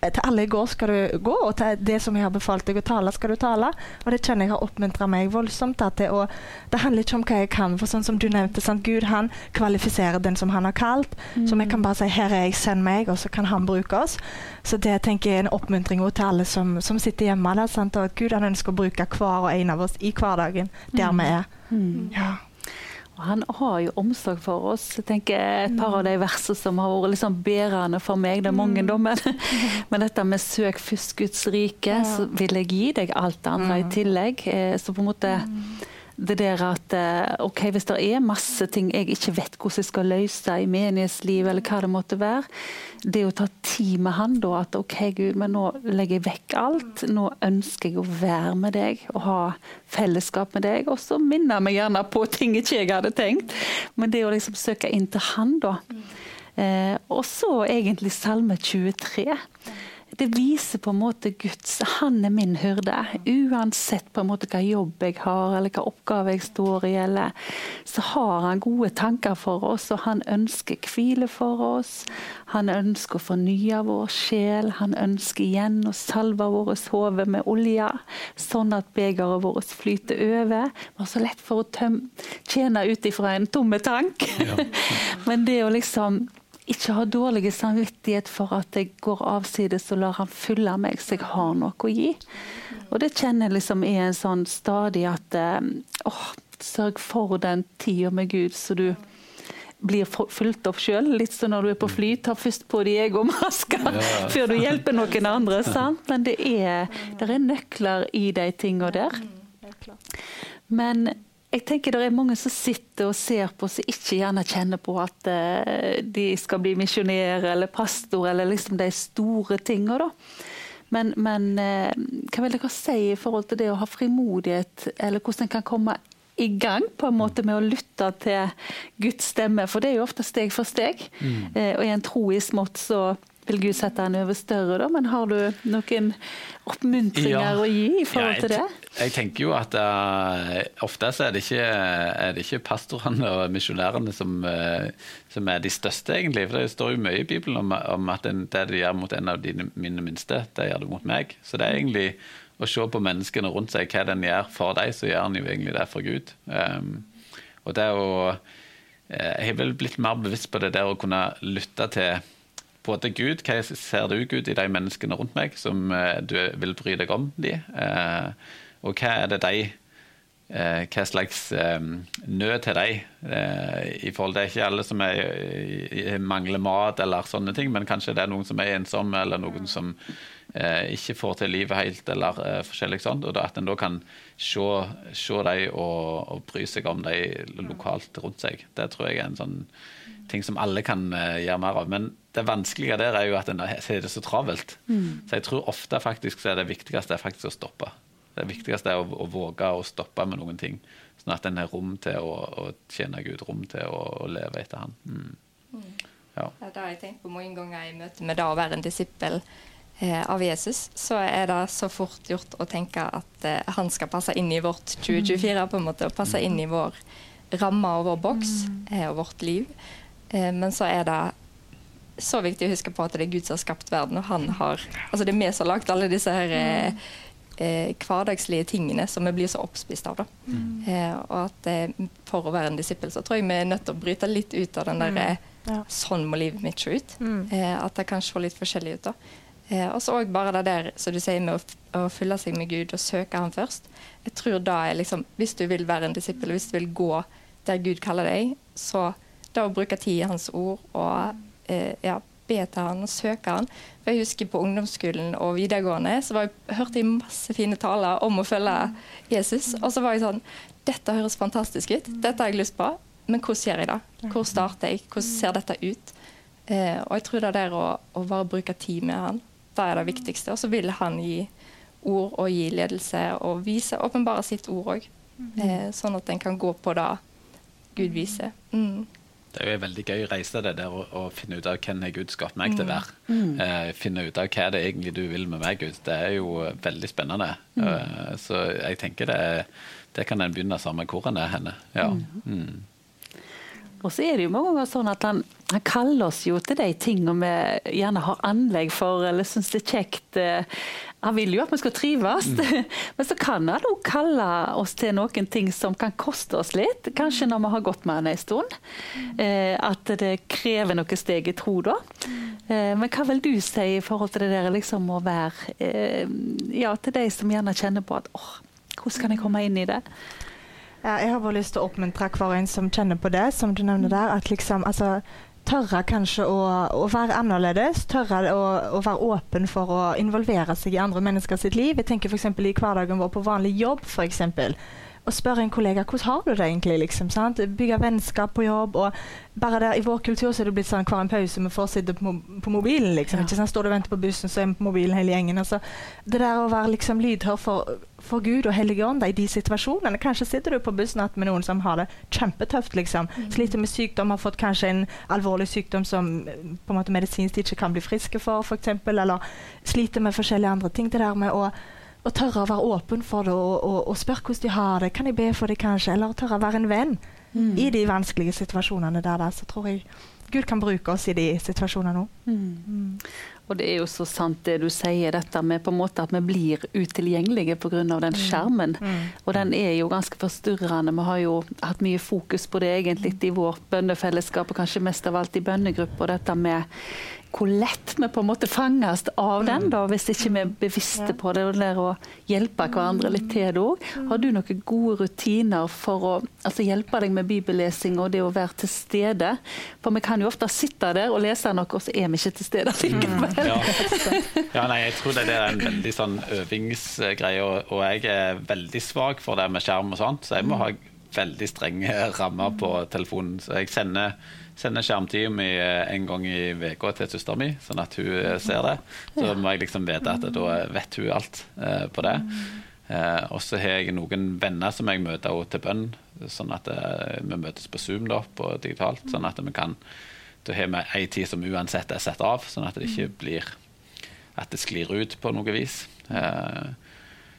Eh, til alle i går skal du gå, og til det som jeg har befalt deg å tale, skal du tale. Og det kjenner jeg har oppmuntra meg voldsomt til. Og det handler ikke om hva jeg kan, for sånn som du nevnte, sant? Gud han kvalifiserer den som han har kalt. Mm. Så vi kan bare si 'her er jeg, send meg', og så kan han bruke oss. Så det tenker jeg er en oppmuntring til alle som, som sitter hjemme. Der, sant? Og at Gud han ønsker å bruke hver og en av oss i hverdagen der mm. vi er. Mm. Ja. Og han har jo omsorg for oss. Jeg tenker Et par av de versene som har vært liksom bærende for meg, det er mange, da, men, men dette med 'søk først Guds rike', så vil jeg gi deg alt det andre i tillegg. Eh, så på en måte det der at eh, ok, Hvis det er masse ting jeg ikke vet hvordan jeg skal løse i menighetslivet, eller hva det måtte være, det å ta tid med han da, at ok, Gud, men nå legger jeg vekk alt. Nå ønsker jeg å være med deg og ha fellesskap med deg. Og så minner meg gjerne på ting ikke jeg hadde tenkt. Men det å liksom søke inn til han, da. Eh, og så egentlig Salme 23 det viser på en måte Guds Han er min hyrde. Uansett på en måte hva jobb jeg har, eller hva oppgave jeg står i, eller så har han gode tanker for oss, og han ønsker hvile for oss. Han ønsker å fornye vår sjel. Han ønsker igjen å salve vårt hode med olje, sånn at begeret vårt flyter over. Vi har så lett for å tjene ut ifra en tomme tank. Ja. Men det å liksom ikke ha dårlig samvittighet for at jeg går avsides og lar han fylle meg, så jeg har noe å gi. Og det kjenner jeg liksom er en sånn stadig at eh, åh, sørg for den tida med Gud, så du blir fulgt opp sjøl. Litt som når du er på fly, ta først på deg egomaska ja. før du hjelper noen andre. sant? Men det er, det er nøkler i de tinga der. Men jeg tenker Det er mange som sitter og ser på som ikke gjerne kjenner på at uh, de skal bli misjonær eller pastor, eller liksom de store tingene. Men, men uh, hva vil dere si i forhold til det å ha frimodighet, eller hvordan en kan komme i gang på en måte med å lytte til Guds stemme? For det er jo ofte steg for steg. Mm. Uh, og i en tro i smått så vil Gud sette den over større, da? Men har du noen oppmuntringer ja. å gi i forhold ja, til det? Jeg tenker jo at uh, ofte så er det ikke, er det ikke pastorene og misjonærene som, uh, som, er de største, egentlig. For det står jo mye i Bibelen om, om at den, det du gjør mot en av dine, mine minste, det gjør du mot meg. Så det er egentlig å se på menneskene rundt seg, hva den gjør for deg, så gjør den jo egentlig det for Gud. Um, og det å eh, Jeg har vel blitt mer bevisst på det der å kunne lytte til både Gud, hva ser du Gud i de menneskene rundt meg som eh, du vil bry deg om de? Eh, og hva er det de eh, Hva slags nød til de i forhold til ikke alle som er, mangler mat eller sånne ting, men kanskje det er noen som er ensomme, eller noen som ikke får til livet helt, eller forskjellig sånt. Og at en da kan se, se dem og, og, bry seg om dem lokalt rundt seg. Det tror jeg er en sånn ting som alle kan gjøre mer av. Men det vanskelige der er jo at en har det så travelt. Mm. Så jeg tror ofte faktisk så er det viktigste er faktisk å stoppe. Det viktigste er å, å, våge å stoppe med noen ting. Sånn at en har rom til å, å, tjene Gud, rom til å, å leve etter Han. Mm. Mm. Ja. Det har jeg tenkt på mange ganger i møte med det å være en disippel eh, av Jesus. Så er det så fort gjort å tenke at eh, han skal passe inn i vårt 2024, på en måte, og passe inn i vår ramme og vår boks mm. eh, og vårt liv. Eh, men så er det så viktig å huske på at det er Gud som har skapt verden, og han har Altså det er vi som har lagd alle disse her eh, eh, hverdagslige tingene som vi blir så oppspist av. da. Mm. Eh, og at eh, for å være en disippel så tror jeg vi er nødt til å bryte litt ut av den der mm. Eh, ja. Sånn må livet mitt se ut. Mm. Eh, at det kan se litt forskjellig ut. da. Og så òg bare det der som du sier med å, å fylle seg med Gud og søke Han først. Jeg tror da er liksom Hvis du vil være en disippel, hvis du vil gå der Gud kaller deg, så da å bruke tid i Hans ord og eh, ja, be til han og søke han. For jeg husker På ungdomsskolen og videregående så jeg, hørte jeg masse fine taler om å følge Jesus. Og så var jeg sånn Dette høres fantastisk ut. Dette har jeg lyst på. Men hvordan gjør jeg det? Hvor starter jeg? Hvordan ser dette ut? Eh, og jeg tror det er der å, å bare bruke tid med han, det er det viktigste. Og så vil han gi ord og gi ledelse og vise, åpenbare sitt ord òg. Eh, sånn at en kan gå på det Gud viser. Mm. Det er jo en veldig gøy reise det der å, å finne ut av hvem er Gud skapt meg til å være. Eh, finne ut av hva det egentlig du vil med meg, Gud. Det er jo veldig spennende. Eh, så jeg tenker det, det kan en begynne sammen med hvor en er henne. Ja. Mm. Og så er det jo mange ganger sånn at han, han kaller oss jo til de tingene vi gjerne har anlegg for eller syns det er kjekt. Eh, Han vil jo at vi skal trives, men så kan han òg kalle oss til noen ting som kan koste oss litt. Kanskje når vi har gått med han en stund. Eh, At det krever noen steg i tro da. Eh, Men hva vil du si i forhold til det der liksom å være eh, Ja, til de som gjerne kjenner på at åh, hvordan kan jeg komme inn i det? Ja, jeg har bare lyst til å oppmuntre hver en som kjenner på det, som du nevner der. At liksom, altså, tørre kanskje å, å være annerledes. Tørre å, å være åpen for å involvere seg i andre mennesker sitt liv. Jeg tenker f.eks. i hverdagen vår på vanlig jobb, f.eks. Og spørre en kollega hvordan har du det egentlig. liksom, sant? Bygge vennskap på jobb. og bare der, I vår kultur så er det blitt sånn hver en pause vi får sitte på, på mobilen. liksom, ikke sant? Står du og venter på bussen, så er vi på mobilen hele gjengen. altså. Det der å være liksom lydhør for, for Gud og Hellige Ånd i de situasjonene. Kanskje sitter du på bussen med noen som har det kjempetøft. liksom. Sliter med sykdom, har fått kanskje en alvorlig sykdom som eh, på en måte medisinsk ikke kan bli friske for, f.eks. Eller sliter med forskjellige andre ting. Det der med å, å tørre å være åpen for det og, og, og spørre hvordan de har det. Kan jeg be for det, kanskje? Eller tørre å være en venn i de vanskelige situasjonene der. der. Så tror jeg Gud kan bruke oss i de situasjonene òg. Og det er jo så sant det du sier, dette med på en måte at vi blir utilgjengelige pga. den skjermen. Og den er jo ganske forstyrrende. Vi har jo hatt mye fokus på det egentlig i vårt bønnefellesskap, og kanskje mest av alt i bønnegrupper. Dette med hvor lett vi på en måte fanges av den, da, hvis ikke vi er bevisste på det. Og lærer å hjelpe hverandre litt til det òg. Har du noen gode rutiner for å altså hjelpe deg med bibellesing og det å være til stede? For vi kan jo ofte sitte der og lese noe, og så er vi ikke til stede likevel. Ja. ja, nei, jeg tror det er en veldig sånn øvingsgreie, og, og jeg er veldig svak for det med skjerm og sånt, så jeg må ha veldig strenge rammer på telefonen. Så jeg sender, sender skjermtida mi en gang i uka til søstera mi, sånn at hun eh, ser det. Så må jeg liksom vite at da vet hun alt eh, på det. Eh, og så har jeg noen venner som jeg møter også til bønn, sånn at eh, vi møtes på Zoom da, på digitalt, sånn at vi kan da har vi ei tid som uansett er satt av, sånn at det ikke blir at det sklir ut på noe vis. Eh,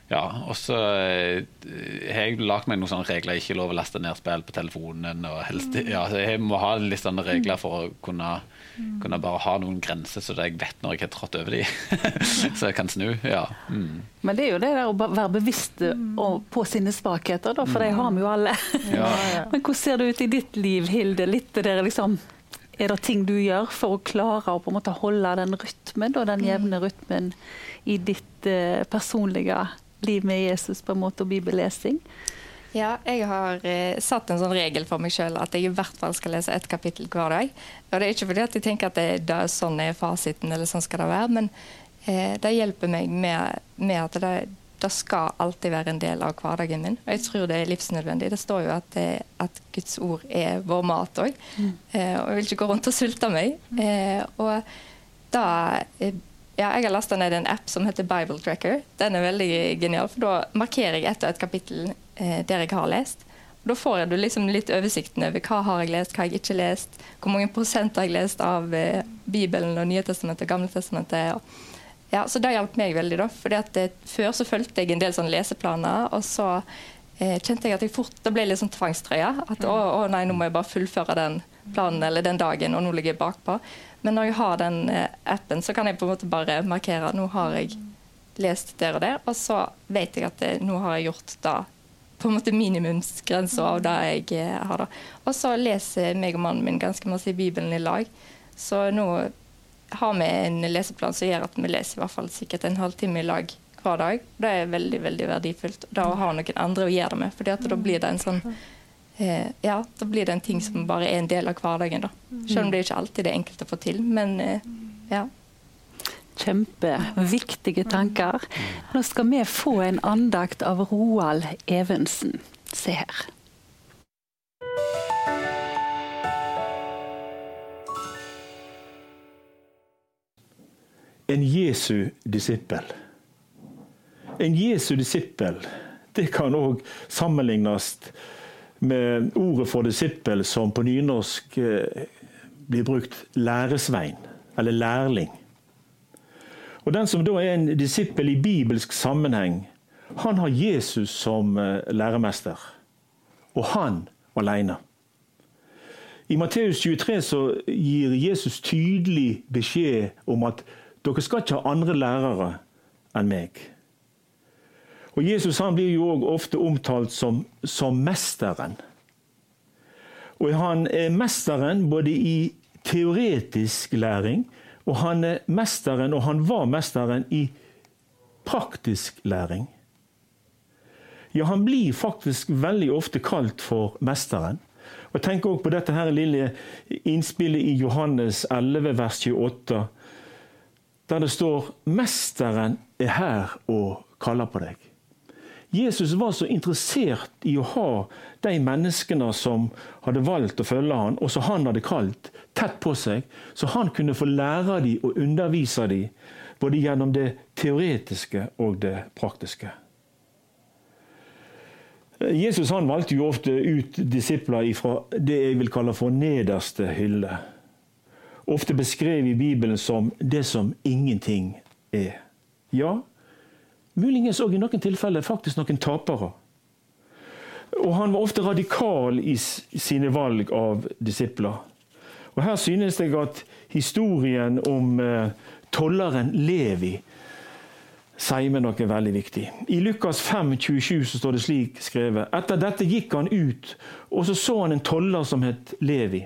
ja, og så eh, har jeg lagd meg noen sånne regler. Ikke lov å laste ned spill på telefonen. og helst, ja, så Jeg må ha litt sånne regler for å kunne, kunne bare ha noen grenser, så jeg vet når jeg har trådt over de. så jeg kan snu. ja. Mm. Men det er jo det der å være bevisst og- på sine svakheter, da, for de har vi jo alle. Ja. Men hvordan ser det ut i ditt liv, Hilde? Litt der liksom Er det ting du gjør for å klare å på en måte holde den rytmen, da, den jevne rytmen, i ditt eh, personlige liv med Jesus på en måte, og bibellesing? Ja, jeg har eh, satt en sånn regel for meg sjøl at jeg i hvert fall skal lese ett kapittel hver dag. Og det er ikke fordi at jeg tenker at det, det er sånn er fasiten, eller sånn skal det være, men eh, det hjelper meg med, med at det, det skal alltid være en del av hverdagen min. Og jeg tror det er livsnødvendig. Det står jo at, det, at Guds ord er vår mat òg. Eh, og jeg vil ikke gå rundt og sulte meg. Eh, og da eh, ja, jeg har lasta ned en app som heter Bible Tracker. Den er veldig genial, for da markerer jeg etter et kapittel eh, der jeg har lest. Og da får du liksom litt oversikten over hva har jeg lest, hva har jeg ikke lest, hvor mange prosent har jeg lest av eh, Bibelen og Nye testamentet og Gamle testamentet. Og, ja, så det hjalp meg veldig. da, fordi at eh, Før så fulgte jeg en del sånn leseplaner, og så eh, kjente jeg at jeg fort, det ble litt sånn tvangstrøye. At å, å nei, nå må jeg bare fullføre den planen eller den dagen, og nå ligger jeg bakpå. Men når jeg har den eh, appen, så kan jeg på en måte bare markere nå har jeg lest der og der, og så vet jeg at det, nå har jeg gjort da på en måte minimumsgrensa av det jeg eh, har. da. Og så leser meg og mannen min ganske masse i Bibelen i lag. Så nå har vi en leseplan som gjør at vi leser i hvert fall sikkert en halvtime i lag hver dag. Det er veldig veldig verdifullt. Da å ha noen andre å gjøre det med. For da blir det en sånn eh, Ja, da blir det en ting som bare er en del av hverdagen. da. Selv om det ikke alltid er enkelt å få til. Men eh, ja. Kjempeviktige tanker. Nå skal vi få en andakt av Roald Evensen. Se her. En Jesu disippel. En Jesu disippel det kan òg sammenlignes med ordet for disippel som på nynorsk eh, blir brukt læresvein, eller lærling. Og Den som da er en disippel i bibelsk sammenheng, han har Jesus som eh, læremester. Og han alene. I Matteus 23 så gir Jesus tydelig beskjed om at dere skal ikke ha andre lærere enn meg. Og Jesus han blir jo også ofte omtalt som, som mesteren. Og han er mesteren både i teoretisk læring, og han er mesteren, og han var mesteren i praktisk læring. Ja, han blir faktisk veldig ofte kalt for mesteren. Og Tenk også på dette her lille innspillet i Johannes 11, vers 28, der det står 'Mesteren er her og kaller på deg'. Jesus var så interessert i å ha de menneskene som hadde valgt å følge han, og som han hadde kalt, tett på seg, så han kunne få lære dem og undervise dem, både gjennom det teoretiske og det praktiske. Jesus han valgte jo ofte ut disipler fra det jeg vil kalle for nederste hylle. Ofte beskrevet i Bibelen som det som ingenting er. Ja, muligens òg i noen tilfeller faktisk noen tapere. Og han var ofte radikal i sine valg av disipler. Og Her synes jeg at historien om eh, tolleren Levi sier meg noe veldig viktig. I Lukas 5, 27 så står det slik skrevet. Etter dette gikk han ut, og så så han en toller som het Levi.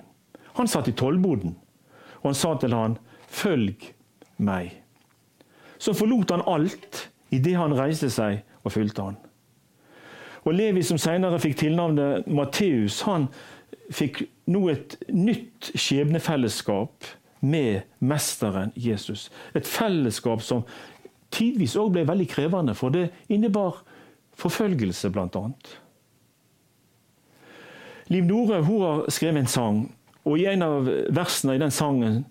Han satt i tollboden, og han sa til han, 'Følg meg'. Så forlot han alt idet han reiste seg og fulgte han. Og Levi, som senere fikk tilnavnet Matteus, han fikk nå et nytt skjebnefellesskap med mesteren Jesus. Et fellesskap som tidvis òg ble veldig krevende, for det innebar forfølgelse, bl.a. Liv Nore hun har skrevet en sang, og i en av versene i den sangen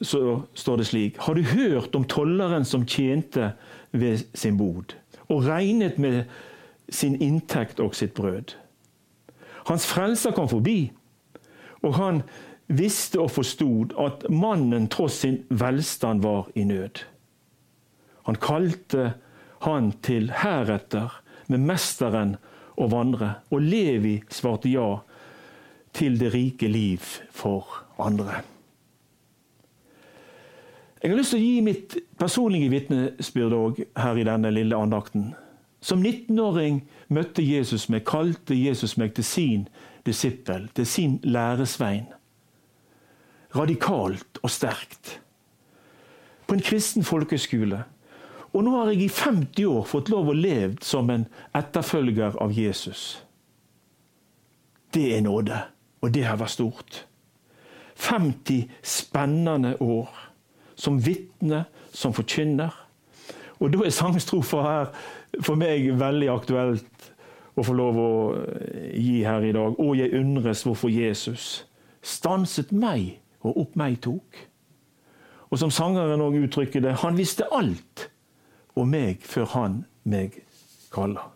så står det slik Har du hørt om tolleren som tjente ved sin bod, og regnet med sin inntekt og sitt brød? Hans frelser kom forbi, og han visste og forstod at mannen tross sin velstand var i nød. Han kalte han til heretter med mesteren å vandre, og Levi svarte ja til det rike liv for andre. Jeg har lyst til å gi mitt personlige vitnesbyrd òg her i denne lille andakten. Som 19-åring møtte Jesus meg, kalte Jesus meg til sin disippel, til sin læresvein. Radikalt og sterkt. På en kristen folkeskole og nå har jeg i 50 år fått lov å leve som en etterfølger av Jesus. Det er nåde, og det har vært stort. 50 spennende år som vitne, som forkynner. Og da er sangstrofa her for meg veldig aktuelt å få lov å gi her i dag. Og jeg undres hvorfor Jesus stanset meg og opp meg tok. Og som sangeren òg uttrykker det, han visste alt om meg før han meg kaller.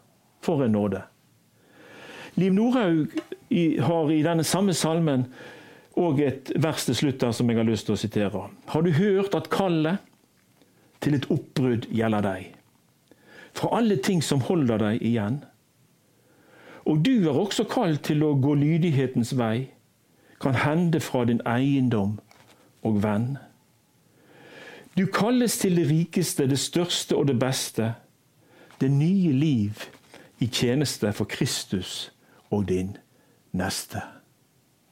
For en nåde. Liv Nordhaug har i denne samme salmen og et vers til slutt som jeg har lyst til å sitere. Har du hørt at kallet til et oppbrudd gjelder deg? Fra alle ting som holder deg igjen. Og du er også kalt til å gå lydighetens vei, kan hende fra din eiendom og venn. Du kalles til det rikeste, det største og det beste. Det nye liv i tjeneste for Kristus og din neste.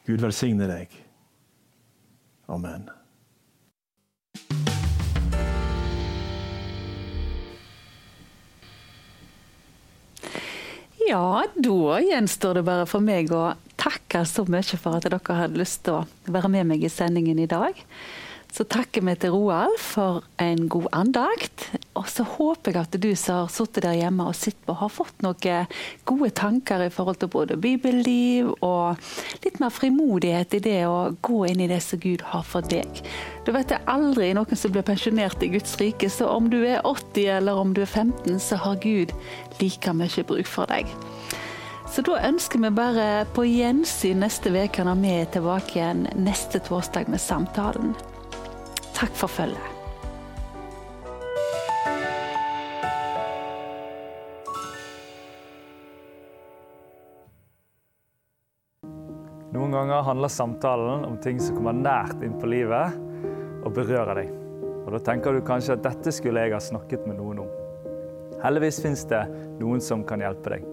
Gud velsigne deg. Amen. Ja, da gjenstår det bare for meg å takke så mye for at dere hadde lyst til å være med meg i sendingen i dag. Så takker vi til Roald for en god andakt. Og så håper jeg at du som har sittet der hjemme og sett på, har fått noen gode tanker i forhold til både bibelliv og litt mer frimodighet i det å gå inn i det som Gud har for deg. Du vet det er aldri noen som blir pensjonert i Guds rike, så om du er 80 eller om du er 15, så har Gud like mye bruk for deg. Så da ønsker vi bare på gjensyn neste uke når vi er tilbake igjen neste torsdag med Samtalen. Takk for følget. Noen ganger handler samtalen om ting som kommer nært inn på livet og berører deg. Og Da tenker du kanskje at dette skulle jeg ha snakket med noen om. Heldigvis fins det noen som kan hjelpe deg.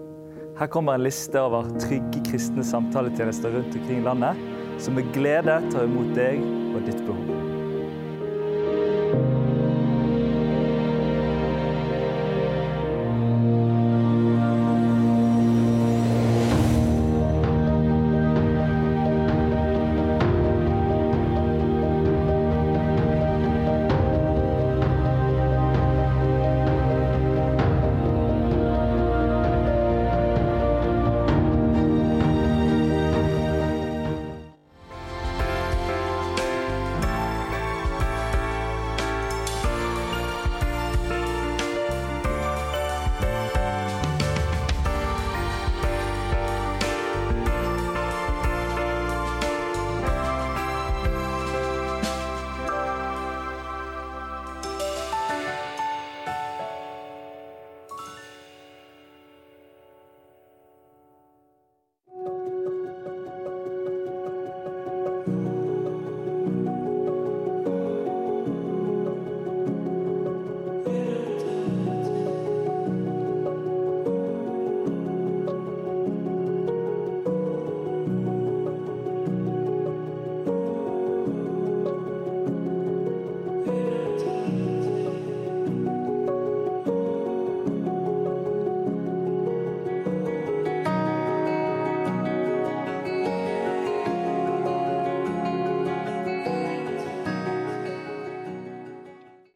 Her kommer en liste over trygge kristne samtaletjenester rundt omkring i landet, som med glede tar imot deg og ditt behov.